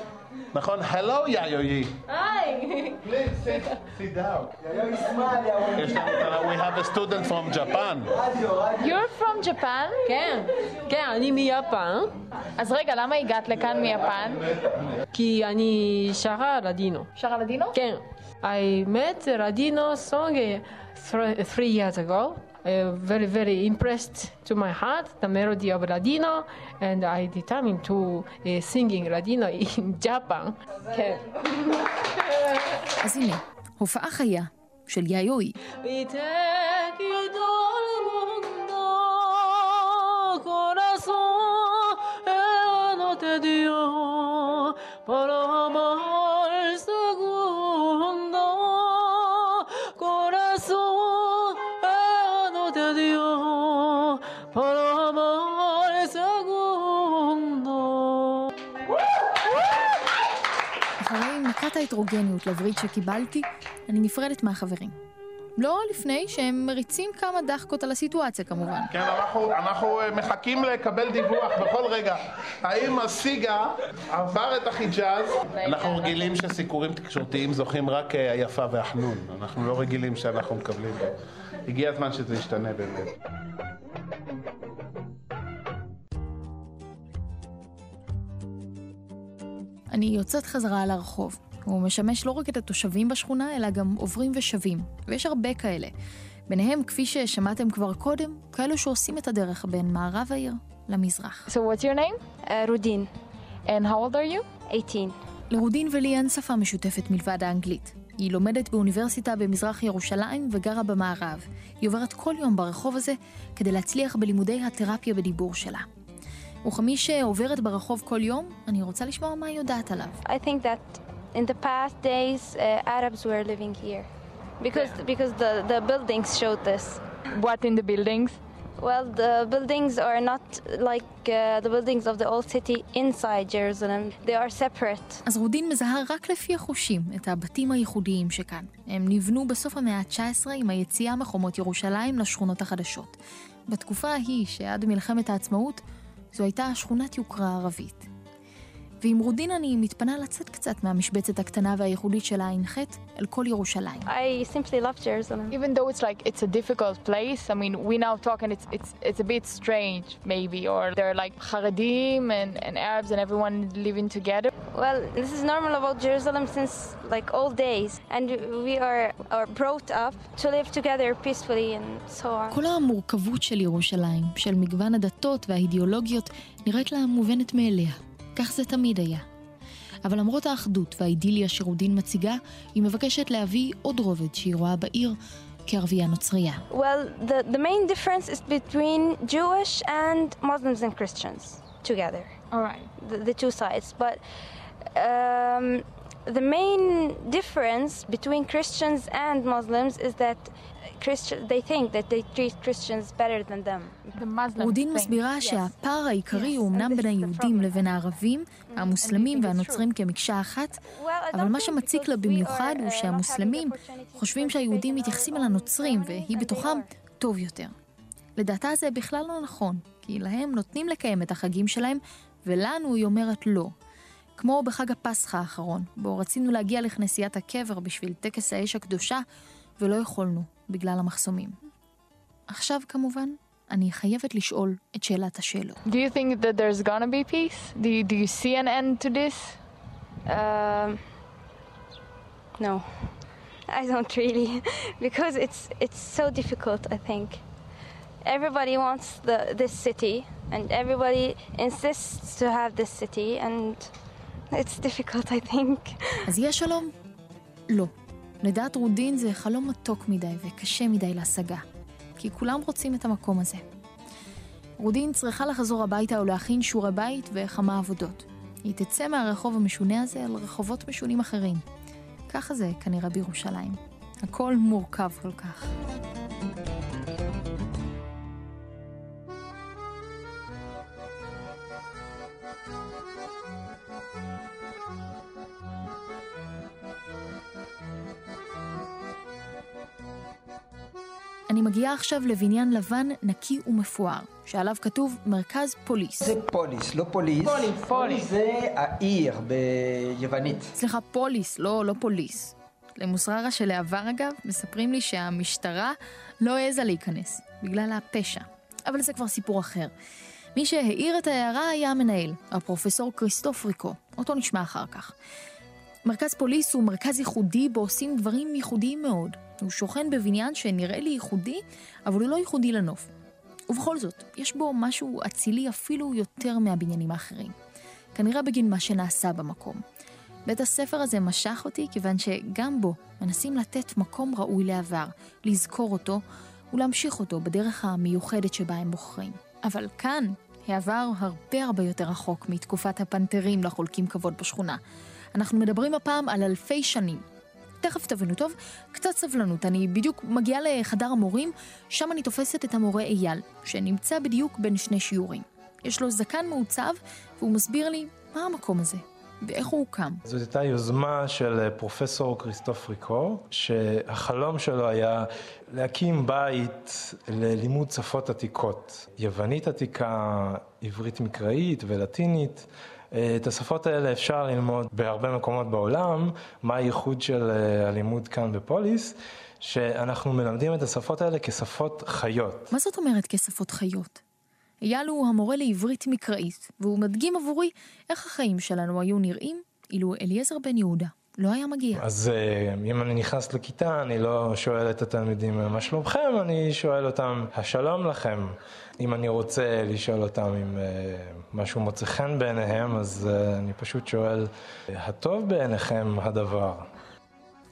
נכון, הלו יאיוי. היי! Please sit, sit down. יש לנו, we have a student from Japan. You're from Japan? כן, כן, אני מיפן. אז רגע, למה הגעת לכאן מיפן? כי אני שרה לדינו. שרה לדינו? כן. I met Ladino song uh, th- three years ago. Uh, very, very impressed to my heart the melody of Ladino, and I determined to uh, singing Ladino in Japan. כן. אז הנה, הופעה חיה של יאיוי. Y te te dio para amar el segundo. אחרי מכת ההטרוגניות לווריד שקיבלתי, אני נפרדת מהחברים. לא לפני שהם מריצים כמה דחקות על הסיטואציה כמובן. כן, אנחנו, אנחנו אה, מחכים לקבל דיווח בכל רגע. האם הסיגה עבר את החיג'אז? אנחנו רגילים שסיקורים תקשורתיים זוכים רק אה, היפה והחנון. אנחנו לא רגילים שאנחנו מקבלים. הגיע הזמן שזה ישתנה באמת. אני יוצאת חזרה על הרחוב. הוא משמש לא רק את התושבים בשכונה, אלא גם עוברים ושבים. ויש הרבה כאלה. ביניהם, כפי ששמעתם כבר קודם, כאלו שעושים את הדרך בין מערב העיר למזרח. So what's your name? Uh, רודין. And how old are you? 18. לרודין ולי אין שפה משותפת מלבד האנגלית. היא לומדת באוניברסיטה במזרח ירושלים וגרה במערב. היא עוברת כל יום ברחוב הזה כדי להצליח בלימודי התרפיה בדיבור שלה. וכמי שעוברת ברחוב כל יום, אני רוצה לשמוע מה היא יודעת עליו. I think that in the past days uh, Arabs were living here because because the the buildings showed this. What in the buildings? Well, the buildings are not like uh, the buildings of the old city inside Jerusalem. They are separate. אז רודין מזהה רק לפי החושים את הבתים הייחודיים שכאן. הם נבנו בסוף המאה ה-19 עם היציאה מחומות ירושלים לשכונות החדשות. בתקופה ההיא, שעד מלחמת העצמאות, זו הייתה שכונת יוקרה ערבית. ועם רודין אני מתפנה לצאת קצת מהמשבצת הקטנה והייחודית של הע"ח אל כל ירושלים. I simply love Jerusalem. Even though it's like it's a difficult place, I mean, we now talk and it's it's it's a bit strange maybe, or there are like Haredim and, and Arabs and everyone living together. Well, this is normal about Jerusalem since like old days, and we are are brought up to live together peacefully and so on. כל המורכבות של ירושלים, של מגוון הדתות והאידיאולוגיות, נראית לה מובנת מאליה. כך זה תמיד היה. אבל למרות האחדות והאידיליה שרודין מציגה, היא מבקשת להביא עוד רובד שהיא רואה בעיר כערבייה נוצרייה. Well, the the main difference is between Jewish and Muslims and Christians together. All right. The, the two sides, but um, the main difference between Christians and Muslims is that Christian they think that they treat Christians better than them. The Muslims רודין מסבירה שהפער העיקרי הוא אמנם בין היהודים לבין הערבים, המוסלמים והנוצרים כמקשה אחת, אבל מה שמציק לה במיוחד הוא שהמוסלמים חושבים שהיהודים מתייחסים אל הנוצרים, והיא בתוכם טוב יותר. לדעתה זה בכלל לא נכון, כי להם נותנים לקיים את החגים שלהם, ולנו היא אומרת לא. כמו בחג הפסחא האחרון, בו רצינו להגיע לכנסיית הקבר בשביל טקס האש הקדושה, ולא יכולנו, בגלל המחסומים. עכשיו כמובן, אני חייבת לשאול את שאלת השאלות. Do you think that there's gonna be peace? Do you, do you see an end to this? Um, no, I don't really, because it's it's so difficult. I think everybody wants the this city, and everybody insists to have this city, and it's difficult. I think. אז יש שלום? לא. לדעת רודין זה חלום מתוק מדי וקשה מדי להשגה, כי כולם רוצים את המקום הזה. רודין צריכה לחזור הביתה ולהכין שיעורי בית וכמה עבודות. היא תצא מהרחוב המשונה הזה אל רחובות משונים אחרים. ככה זה כנראה בירושלים. הכל מורכב כל כך. מגיעה עכשיו לבניין לבן נקי ומפואר, שעליו כתוב מרכז פוליס. זה פוליס, לא פוליס. פוליס. פוליס זה העיר ביוונית. סליחה, פוליס, לא, לא פוליס. למוסררה שלעבר אגב, מספרים לי שהמשטרה לא העזה להיכנס, בגלל הפשע. אבל זה כבר סיפור אחר. מי שהעיר את ההערה היה המנהל, הפרופסור כריסטוף ריקו. אותו נשמע אחר כך. מרכז פוליס הוא מרכז ייחודי בו עושים דברים ייחודיים מאוד. הוא שוכן בבניין שנראה לי ייחודי, אבל הוא לא ייחודי לנוף. ובכל זאת, יש בו משהו אצילי אפילו יותר מהבניינים האחרים. כנראה בגין מה שנעשה במקום. בית הספר הזה משך אותי כיוון שגם בו מנסים לתת מקום ראוי לעבר, לזכור אותו ולהמשיך אותו בדרך המיוחדת שבה הם בוחרים. אבל כאן, העבר הרבה הרבה יותר רחוק מתקופת הפנתרים לחולקים כבוד בשכונה. אנחנו מדברים הפעם על אלפי שנים. תכף תבינו טוב, קצת סבלנות, אני בדיוק מגיעה לחדר המורים, שם אני תופסת את המורה אייל, שנמצא בדיוק בין שני שיעורים. יש לו זקן מעוצב, והוא מסביר לי מה המקום הזה, ואיך הוא הוקם. זאת הייתה יוזמה של פרופסור כריסטוף ריקו, שהחלום שלו היה להקים בית ללימוד שפות עתיקות. יוונית עתיקה, עברית מקראית ולטינית. את השפות האלה אפשר ללמוד בהרבה מקומות בעולם. מה הייחוד של הלימוד כאן בפוליס? שאנחנו מלמדים את השפות האלה כשפות חיות. מה זאת אומרת כשפות חיות? אייל הוא המורה לעברית מקראית, והוא מדגים עבורי איך החיים שלנו היו נראים אילו אליעזר בן יהודה לא היה מגיע. אז אם אני נכנס לכיתה, אני לא שואל את התלמידים מה שלומכם, אני שואל אותם, השלום לכם. אם אני רוצה לשאול אותם אם משהו מוצא חן בעיניהם, אז אני פשוט שואל, הטוב בעיניכם הדבר?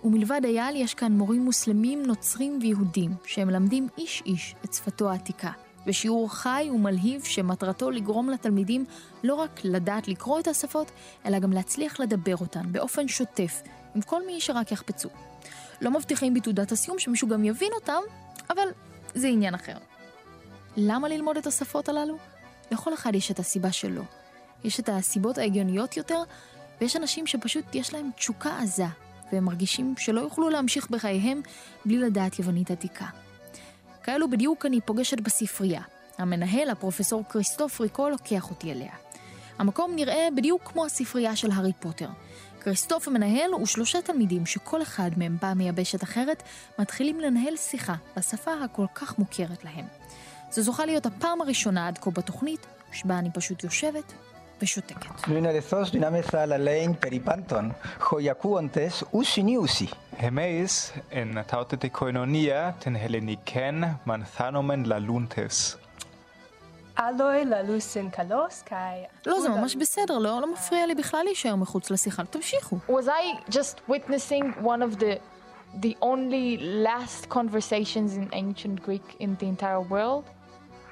ומלבד אייל יש כאן מורים מוסלמים, נוצרים ויהודים, שמלמדים איש איש את שפתו העתיקה. בשיעור חי ומלהיב שמטרתו לגרום לתלמידים לא רק לדעת לקרוא את השפות, אלא גם להצליח לדבר אותן באופן שוטף, עם כל מי שרק יחפצו. לא מבטיחים בתעודת הסיום שמישהו גם יבין אותם, אבל זה עניין אחר. למה ללמוד את השפות הללו? לכל אחד יש את הסיבה שלו. יש את הסיבות ההגיוניות יותר, ויש אנשים שפשוט יש להם תשוקה עזה, והם מרגישים שלא יוכלו להמשיך בחייהם בלי לדעת יוונית עתיקה. כאלו בדיוק אני פוגשת בספרייה. המנהל, הפרופסור כריסטוף ריקו, לוקח אותי אליה. המקום נראה בדיוק כמו הספרייה של הארי פוטר. כריסטוף המנהל ושלושה תלמידים שכל אחד מהם בא מיבשת אחרת, מתחילים לנהל שיחה בשפה הכל כך מוכרת להם. זו זוכה להיות הפעם הראשונה עד כה בתוכנית, שבה אני פשוט יושבת ושותקת. Hemeis en tautete koinonia ten heleniken manthanomen laluntes. אלוי ללוסן קלוס קאי... לא, זה ממש בסדר, לא, לא מפריע לי בכלל להישאר מחוץ לשיחה. תמשיכו. Was I just witnessing one of the the only last conversations in ancient Greek in the entire world?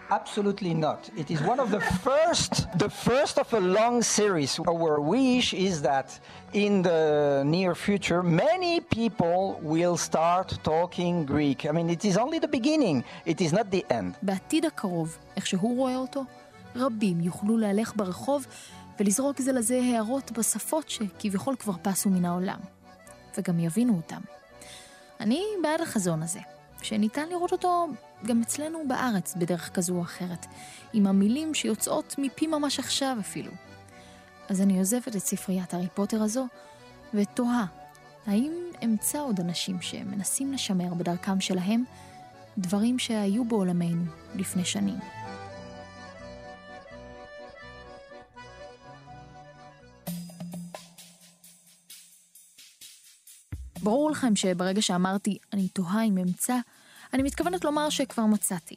Absolutely not. It is one of the first, the first of a long series. Our wish is that in the near future, many people will start talking Greek. I mean, it is only the beginning. It is not the end. בעתיד הקרוב, איך שהוא רואה אותו, רבים יוכלו להלך ברחוב ולזרוק זה לזה הערות בשפות שכביכול כבר פסו מן העולם. וגם יבינו אותם. אני בעד החזון הזה, שניתן לראות אותו גם אצלנו בארץ בדרך כזו או אחרת, עם המילים שיוצאות מפי ממש עכשיו אפילו. אז אני עוזבת את ספריית הארי פוטר הזו, ותוהה, האם אמצא עוד אנשים שמנסים לשמר בדרכם שלהם דברים שהיו בעולמנו לפני שנים. ברור לכם שברגע שאמרתי אני תוהה אם אמצא, אני מתכוונת לומר שכבר מצאתי.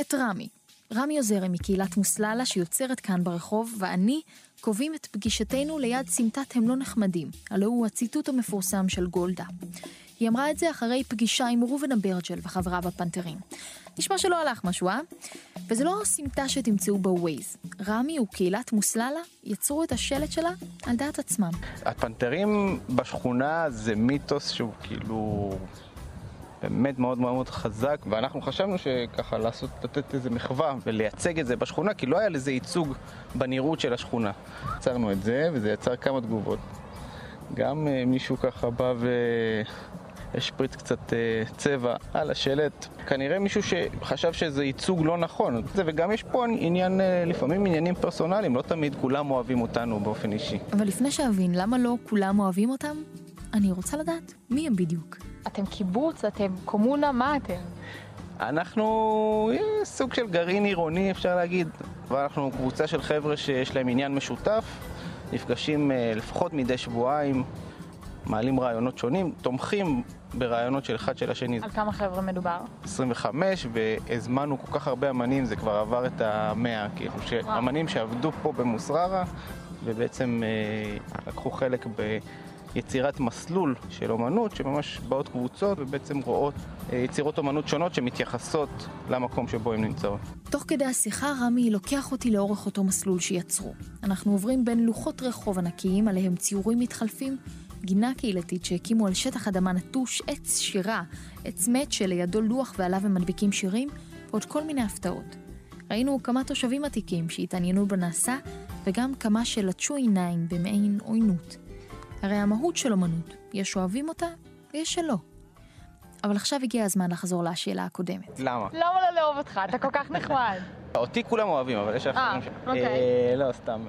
את רמי. רמי עוזרי מקהילת מוסללה שיוצרת כאן ברחוב, ואני קובעים את פגישתנו ליד סמטת הם לא נחמדים, הלא הוא הציטוט המפורסם של גולדה. היא אמרה את זה אחרי פגישה עם ראובן אברג'ל וחברה בפנתרים. נשמע שלא הלך משהו, אה? וזה לא הסמטה שתמצאו בווייז. רמי וקהילת מוסללה יצרו את השלט שלה על דעת עצמם. הפנתרים בשכונה זה מיתוס שהוא כאילו באמת מאוד מאוד חזק, ואנחנו חשבנו שככה לעשות, לתת איזה מחווה ולייצג את זה בשכונה, כי לא היה לזה ייצוג בנראות של השכונה. יצרנו את זה, וזה יצר כמה תגובות. גם uh, מישהו ככה בא והשפריץ קצת uh, צבע על השלט. כנראה מישהו שחשב שזה ייצוג לא נכון. וגם יש פה עניין, uh, לפעמים עניינים פרסונליים, לא תמיד כולם אוהבים אותנו באופן אישי. אבל לפני שאבין למה לא כולם אוהבים אותם, אני רוצה לדעת מי הם בדיוק. אתם קיבוץ, אתם קומונה, מה אתם? אנחנו סוג של גרעין עירוני, אפשר להגיד. ואנחנו קבוצה של חבר'ה שיש להם עניין משותף, נפגשים לפחות מדי שבועיים, מעלים רעיונות שונים, תומכים ברעיונות של אחד של השני. על כמה חבר'ה מדובר? 25, והזמנו כל כך הרבה אמנים, זה כבר עבר את המאה, כאילו, אמנים שעבדו פה במוסררה, ובעצם אה, לקחו חלק ב... יצירת מסלול של אומנות שממש באות קבוצות ובעצם רואות יצירות אומנות שונות שמתייחסות למקום שבו הן נמצאות. תוך כדי השיחה רמי לוקח אותי לאורך אותו מסלול שיצרו. אנחנו עוברים בין לוחות רחוב ענקיים עליהם ציורים מתחלפים, גינה קהילתית שהקימו על שטח אדמה נטוש עץ שירה, עץ מת שלידו לוח ועליו הם מדביקים שירים, ועוד כל מיני הפתעות. ראינו כמה תושבים עתיקים שהתעניינו בנעשה, וגם כמה שלטשו עיניים במעין עוינות. הרי המהות של אומנות, יש אוהבים אותה ויש שלא. אבל עכשיו הגיע הזמן לחזור לשאלה הקודמת. למה? למה לא לאהוב אותך? אתה כל כך נחמד. אותי כולם אוהבים, אבל יש אחרים ש... אוקיי. אה, לא, סתם.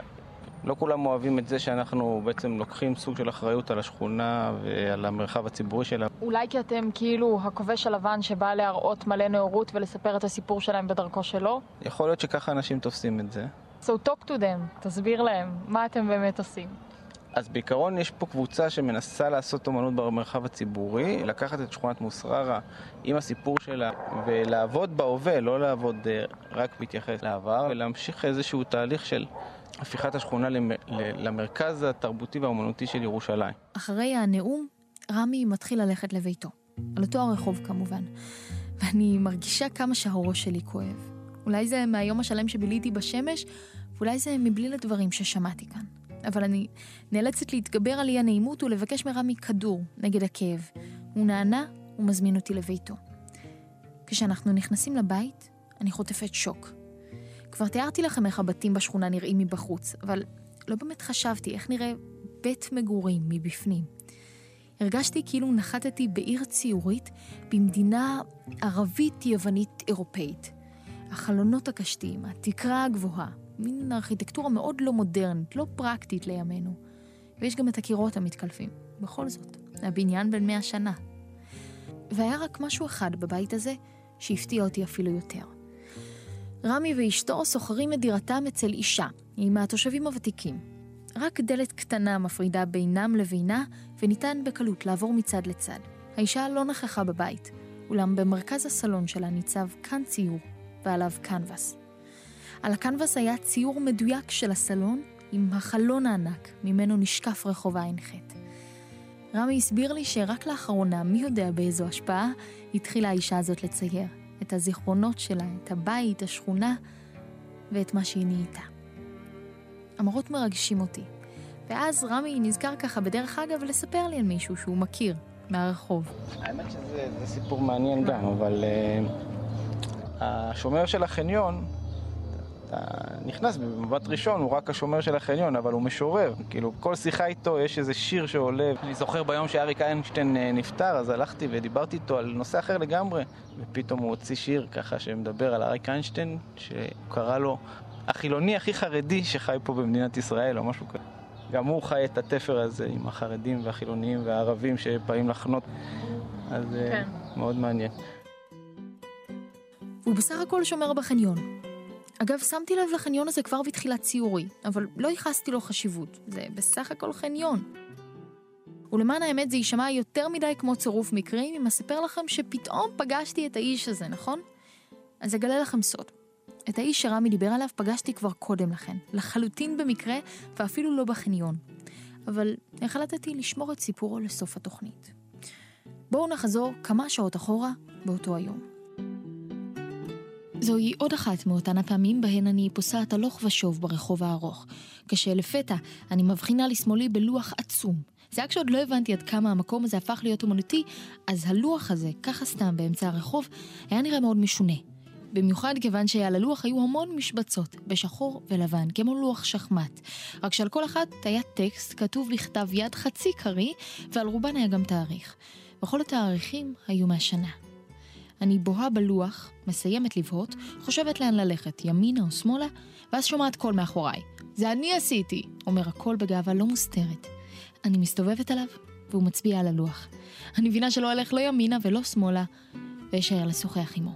לא כולם אוהבים את זה שאנחנו בעצם לוקחים סוג של אחריות על השכונה ועל המרחב הציבורי שלה. אולי כי אתם כאילו הכובש הלבן שבא להראות מלא נאורות ולספר את הסיפור שלהם בדרכו שלו? יכול להיות שככה אנשים תופסים את זה. So talk to them, תסביר להם מה אתם באמת עושים. אז בעיקרון יש פה קבוצה שמנסה לעשות אומנות במרחב הציבורי, לקחת את שכונת מוסררה עם הסיפור שלה ולעבוד בהווה, לא לעבוד רק בהתייחס לעבר, ולהמשיך איזשהו תהליך של הפיכת השכונה למרכז התרבותי והאומנותי של ירושלים. אחרי הנאום, רמי מתחיל ללכת לביתו. על אותו הרחוב כמובן. ואני מרגישה כמה שהראש שלי כואב. אולי זה מהיום השלם שביליתי בשמש, ואולי זה מבלי לדברים ששמעתי כאן. אבל אני נאלצת להתגבר על אי הנעימות ולבקש מרמי כדור נגד הכאב. הוא נענה ומזמין אותי לביתו. כשאנחנו נכנסים לבית, אני חוטפת שוק. כבר תיארתי לכם איך הבתים בשכונה נראים מבחוץ, אבל לא באמת חשבתי איך נראה בית מגורים מבפנים. הרגשתי כאילו נחתתי בעיר ציורית במדינה ערבית-יוונית אירופאית. החלונות הקשתיים, התקרה הגבוהה, מין ארכיטקטורה מאוד לא מודרנית, לא פרקטית לימינו. ויש גם את הקירות המתקלפים. בכל זאת, הבניין בן מאה שנה. והיה רק משהו אחד בבית הזה שהפתיע אותי אפילו יותר. רמי ואשתו שוכרים את דירתם אצל אישה, היא מהתושבים הוותיקים. רק דלת קטנה מפרידה בינם לבינה, וניתן בקלות לעבור מצד לצד. האישה לא נכחה בבית, אולם במרכז הסלון שלה ניצב כאן ציור, ועליו קנבס. על הקנבס היה ציור מדויק של הסלון עם החלון הענק ממנו נשקף רחוב ע"ח. רמי הסביר לי שרק לאחרונה, מי יודע באיזו השפעה, התחילה האישה הזאת לצייר. את הזיכרונות שלה, את הבית, השכונה ואת מה שהיא נהייתה. המראות מרגשים אותי, ואז רמי נזכר ככה בדרך אגב לספר לי על מישהו שהוא מכיר מהרחוב. האמת שזה זה סיפור מעניין גם, אבל uh, השומר של החניון, אתה נכנס במבט ראשון, הוא רק השומר של החניון, אבל הוא משורר. כאילו, כל שיחה איתו יש איזה שיר שעולה. אני זוכר ביום שאריק איינשטיין אה, נפטר, אז הלכתי ודיברתי איתו על נושא אחר לגמרי, ופתאום הוא הוציא שיר ככה שמדבר על אריק איינשטיין, שקרא לו החילוני הכי חרדי שחי פה במדינת ישראל, או משהו כזה. גם הוא חי את התפר הזה עם החרדים והחילונים והערבים שבאים לחנות, אז אה, כן. מאוד מעניין. והוא בסך הכל שומר בחניון. אגב, שמתי לב לחניון הזה כבר בתחילת ציורי, אבל לא ייחסתי לו חשיבות. זה בסך הכל חניון. ולמען האמת זה יישמע יותר מדי כמו צירוף מקרים אם אספר לכם שפתאום פגשתי את האיש הזה, נכון? אז אגלה לכם סוד. את האיש שרמי דיבר עליו פגשתי כבר קודם לכן, לחלוטין במקרה ואפילו לא בחניון. אבל החלטתי לשמור את סיפורו לסוף התוכנית. בואו נחזור כמה שעות אחורה באותו היום. זוהי עוד אחת מאותן הפעמים בהן אני פוסעת הלוך ושוב ברחוב הארוך, כשלפתע אני מבחינה לשמאלי בלוח עצום. זה היה כשעוד לא הבנתי עד כמה המקום הזה הפך להיות אומנותי, אז הלוח הזה, ככה סתם באמצע הרחוב, היה נראה מאוד משונה. במיוחד כיוון שעל הלוח היו המון משבצות, בשחור ולבן, כמו לוח שחמט. רק שעל כל אחת היה טקסט כתוב בכתב יד חצי קריא, ועל רובן היה גם תאריך. וכל התאריכים היו מהשנה. אני בוהה בלוח, מסיימת לבהות, חושבת לאן ללכת, ימינה או שמאלה, ואז שומעת קול מאחוריי. זה אני עשיתי! אומר הקול בגאווה לא מוסתרת. אני מסתובבת עליו, והוא מצביע על הלוח. אני מבינה שלא אלך לא ימינה ולא שמאלה, ואשאר לשוחח עמו.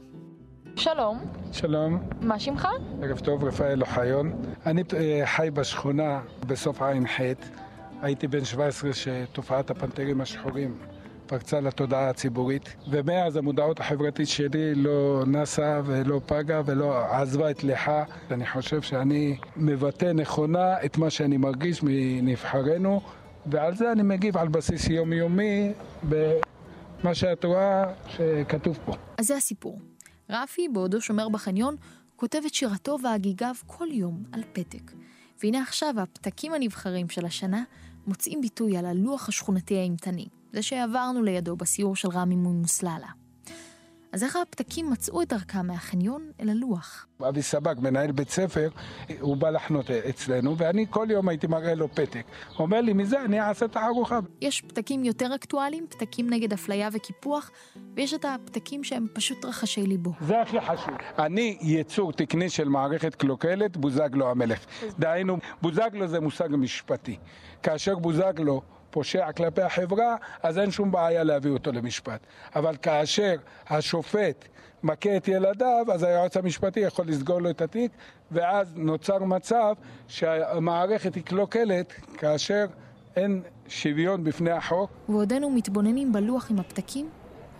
שלום, שלום, מה שמך? ערב טוב, רפאל אוחיון. אני אה, חי בשכונה בסוף ע"ח. הייתי בן 17 שתופעת הפנתרים השחורים פרצה לתודעה הציבורית, ומאז המודעות החברתית שלי לא נסה ולא פגה ולא עזבה את ליחה. אני חושב שאני מבטא נכונה את מה שאני מרגיש מנבחרינו, ועל זה אני מגיב על בסיס יומיומי במה שאת רואה שכתוב פה. אז זה הסיפור. רפי, בעודו שומר בחניון, כותב את שירתו והגיגיו כל יום על פתק. והנה עכשיו הפתקים הנבחרים של השנה מוצאים ביטוי על הלוח השכונתי האימתני, זה שעברנו לידו בסיור של רמי ממוסללה. אז איך הפתקים מצאו את דרכם מהחניון אל הלוח? אבי סבג, מנהל בית ספר, הוא בא לחנות אצלנו, ואני כל יום הייתי מראה לו פתק. הוא אומר לי, מזה אני אעשה את הארוחה. יש פתקים יותר אקטואליים, פתקים נגד אפליה וקיפוח, ויש את הפתקים שהם פשוט רחשי ליבו. זה הכי חשוב. אני יצור תקני של מערכת קלוקלת, בוזגלו המלך. דהיינו, בוזגלו זה מושג משפטי. כאשר בוזגלו פושע כלפי החברה, אז אין שום בעיה להביא אותו למשפט. אבל כאשר השופט מכה את ילדיו, אז היועץ המשפטי יכול לסגור לו את התיק, ואז נוצר מצב שהמערכת היא קלוקלת כאשר אין שוויון בפני החוק. ועודנו מתבוננים בלוח עם הפתקים,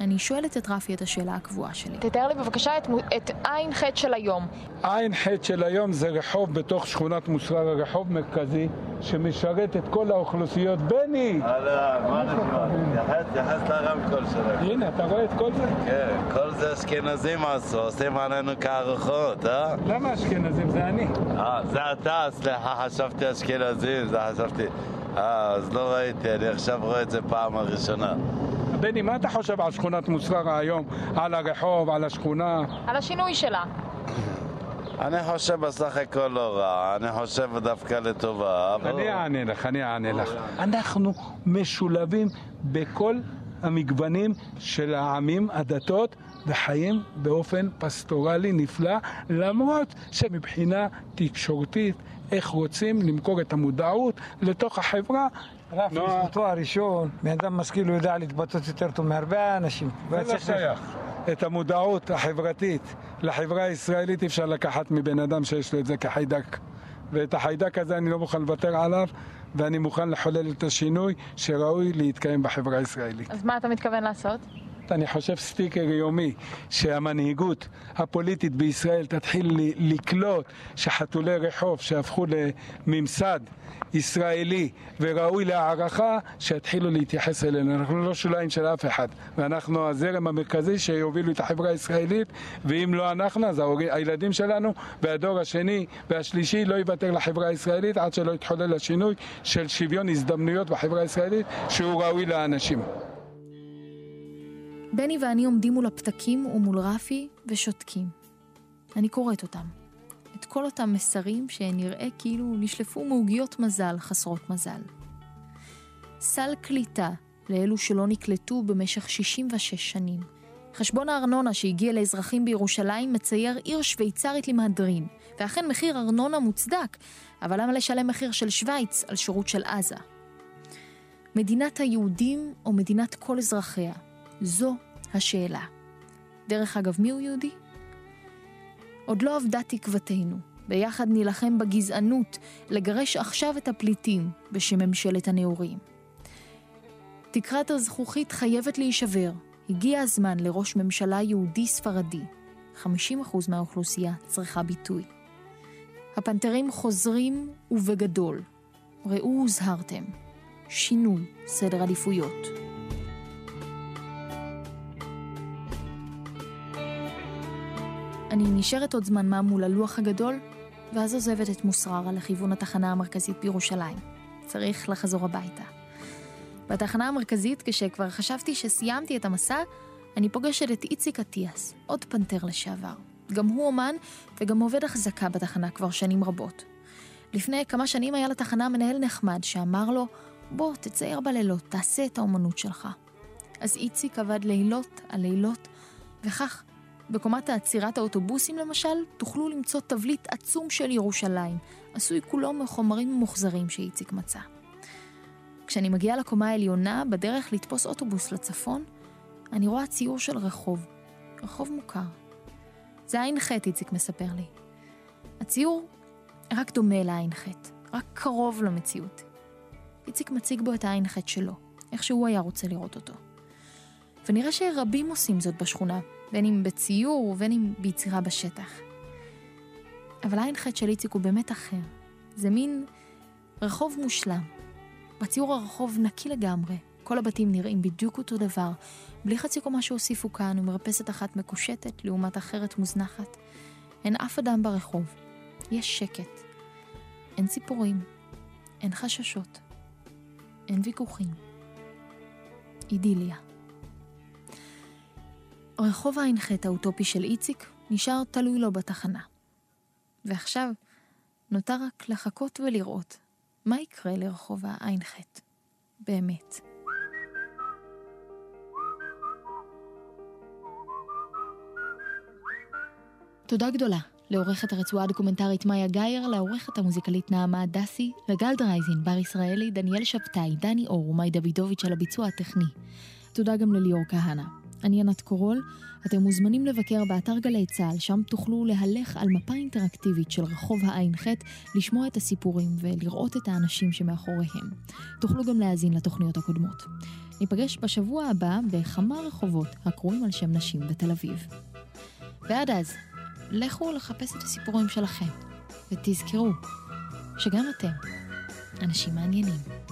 אני שואלת את רפי את השאלה הקבועה שלי. תתאר לי בבקשה את, את עין ח' של היום. עין ח' של היום זה רחוב בתוך שכונת מוסררה, רחוב מרכזי שמשרת את כל האוכלוסיות. בני! אהלן, מה נשמע? תתייחס, לרמקול שלך. הנה, אתה רואה את כל זה? כן, כל זה אשכנזים עשו, עושים עלינו כארוחות, אה? למה אשכנזים? זה אני. אה, זה אתה, סליחה, חשבתי אשכנזים, זה חשבתי... אה, אז לא ראיתי, אני עכשיו רואה את זה פעם הראשונה. בני, מה אתה חושב על שכונת מוסררה היום? על הרחוב, על השכונה? על השינוי שלה. אני חושב בסך הכל לא רע, אני חושב דווקא לטובה, אבל... אני אענה לך, אני אענה לך. אנחנו משולבים בכל המגוונים של העמים, הדתות, וחיים באופן פסטורלי נפלא, למרות שמבחינה תקשורתית, איך רוצים למכור את המודעות לתוך החברה. רפי, יש לו תואר ראשון, בן אדם משכיל הוא יודע להתבטא יותר טוב מהרבה אנשים. זה לא שייך. את המודעות החברתית לחברה הישראלית אי אפשר לקחת מבן אדם שיש לו את זה כחיידק. ואת החיידק הזה אני לא מוכן לוותר עליו, ואני מוכן לחולל את השינוי שראוי להתקיים בחברה הישראלית. אז מה אתה מתכוון לעשות? אני חושב סטיקר יומי שהמנהיגות הפוליטית בישראל תתחיל לקלוט שחתולי רחוב שהפכו לממסד ישראלי וראוי להערכה, שיתחילו להתייחס אלינו. אנחנו לא שוליים של אף אחד, ואנחנו הזרם המרכזי שיובילו את החברה הישראלית, ואם לא אנחנו, אז הילדים שלנו והדור השני והשלישי לא יוותר לחברה הישראלית עד שלא יתחולל השינוי של שוויון הזדמנויות בחברה הישראלית שהוא ראוי לאנשים. בני ואני עומדים מול הפתקים ומול רפי ושותקים. אני קוראת אותם. את כל אותם מסרים שנראה כאילו נשלפו מעוגיות מזל חסרות מזל. סל קליטה לאלו שלא נקלטו במשך 66 שנים. חשבון הארנונה שהגיע לאזרחים בירושלים מצייר עיר שוויצרית למהדרין, ואכן מחיר ארנונה מוצדק, אבל למה לשלם מחיר של שווייץ על שירות של עזה? מדינת היהודים או מדינת כל אזרחיה? זו השאלה. דרך אגב, מיהו יהודי? עוד לא אבדה תקוותנו. ביחד נילחם בגזענות, לגרש עכשיו את הפליטים בשם ממשלת הנאורים. תקרת הזכוכית חייבת להישבר. הגיע הזמן לראש ממשלה יהודי-ספרדי. 50% מהאוכלוסייה צריכה ביטוי. הפנתרים חוזרים ובגדול. ראו הוזהרתם. שינוי סדר עדיפויות. אני נשארת עוד זמן מה מול הלוח הגדול, ואז עוזבת את מוסררה לכיוון התחנה המרכזית בירושלים. צריך לחזור הביתה. בתחנה המרכזית, כשכבר חשבתי שסיימתי את המסע, אני פוגשת את איציק אטיאס, עוד פנתר לשעבר. גם הוא אומן וגם עובד החזקה בתחנה כבר שנים רבות. לפני כמה שנים היה לתחנה מנהל נחמד שאמר לו, בוא, תצייר בלילות, תעשה את האומנות שלך. אז איציק עבד לילות על לילות, וכך בקומת עצירת האוטובוסים למשל, תוכלו למצוא תבליט עצום של ירושלים, עשוי כולו מחומרים ממוחזרים שאיציק מצא. כשאני מגיעה לקומה העליונה, בדרך לתפוס אוטובוס לצפון, אני רואה ציור של רחוב. רחוב מוכר. זה חטא, איציק מספר לי. הציור רק דומה חטא, רק קרוב למציאות. איציק מציג בו את חטא שלו, איך שהוא היה רוצה לראות אותו. ונראה שרבים עושים זאת בשכונה, בין אם בציור ובין אם ביצירה בשטח. אבל העין חטא של איציק הוא באמת אחר. זה מין רחוב מושלם. בציור הרחוב נקי לגמרי, כל הבתים נראים בדיוק אותו דבר, בלי חצי קומה שהוסיפו כאן ומרפסת אחת מקושטת לעומת אחרת מוזנחת. אין אף אדם ברחוב. יש שקט. אין ציפורים. אין חששות. אין ויכוחים. אידיליה. רחוב הע"ח האוטופי של איציק נשאר תלוי לו בתחנה. ועכשיו נותר רק לחכות ולראות מה יקרה לרחוב הע"ח. באמת. תודה גדולה לעורכת הרצועה הדוקומנטרית מאיה גאייר, לעורכת המוזיקלית נעמה דסי, לגל דרייזין, בר ישראלי, דניאל שבתאי, דני אור ומאי דוידוביץ' על הביצוע הטכני. תודה גם לליאור כהנא. אני ענת קורול, אתם מוזמנים לבקר באתר גלי צה"ל, שם תוכלו להלך על מפה אינטראקטיבית של רחוב הע"ח, לשמוע את הסיפורים ולראות את האנשים שמאחוריהם. תוכלו גם להאזין לתוכניות הקודמות. ניפגש בשבוע הבא בכמה רחובות הקרויים על שם נשים בתל אביב. ועד אז, לכו לחפש את הסיפורים שלכם, ותזכרו שגם אתם אנשים מעניינים.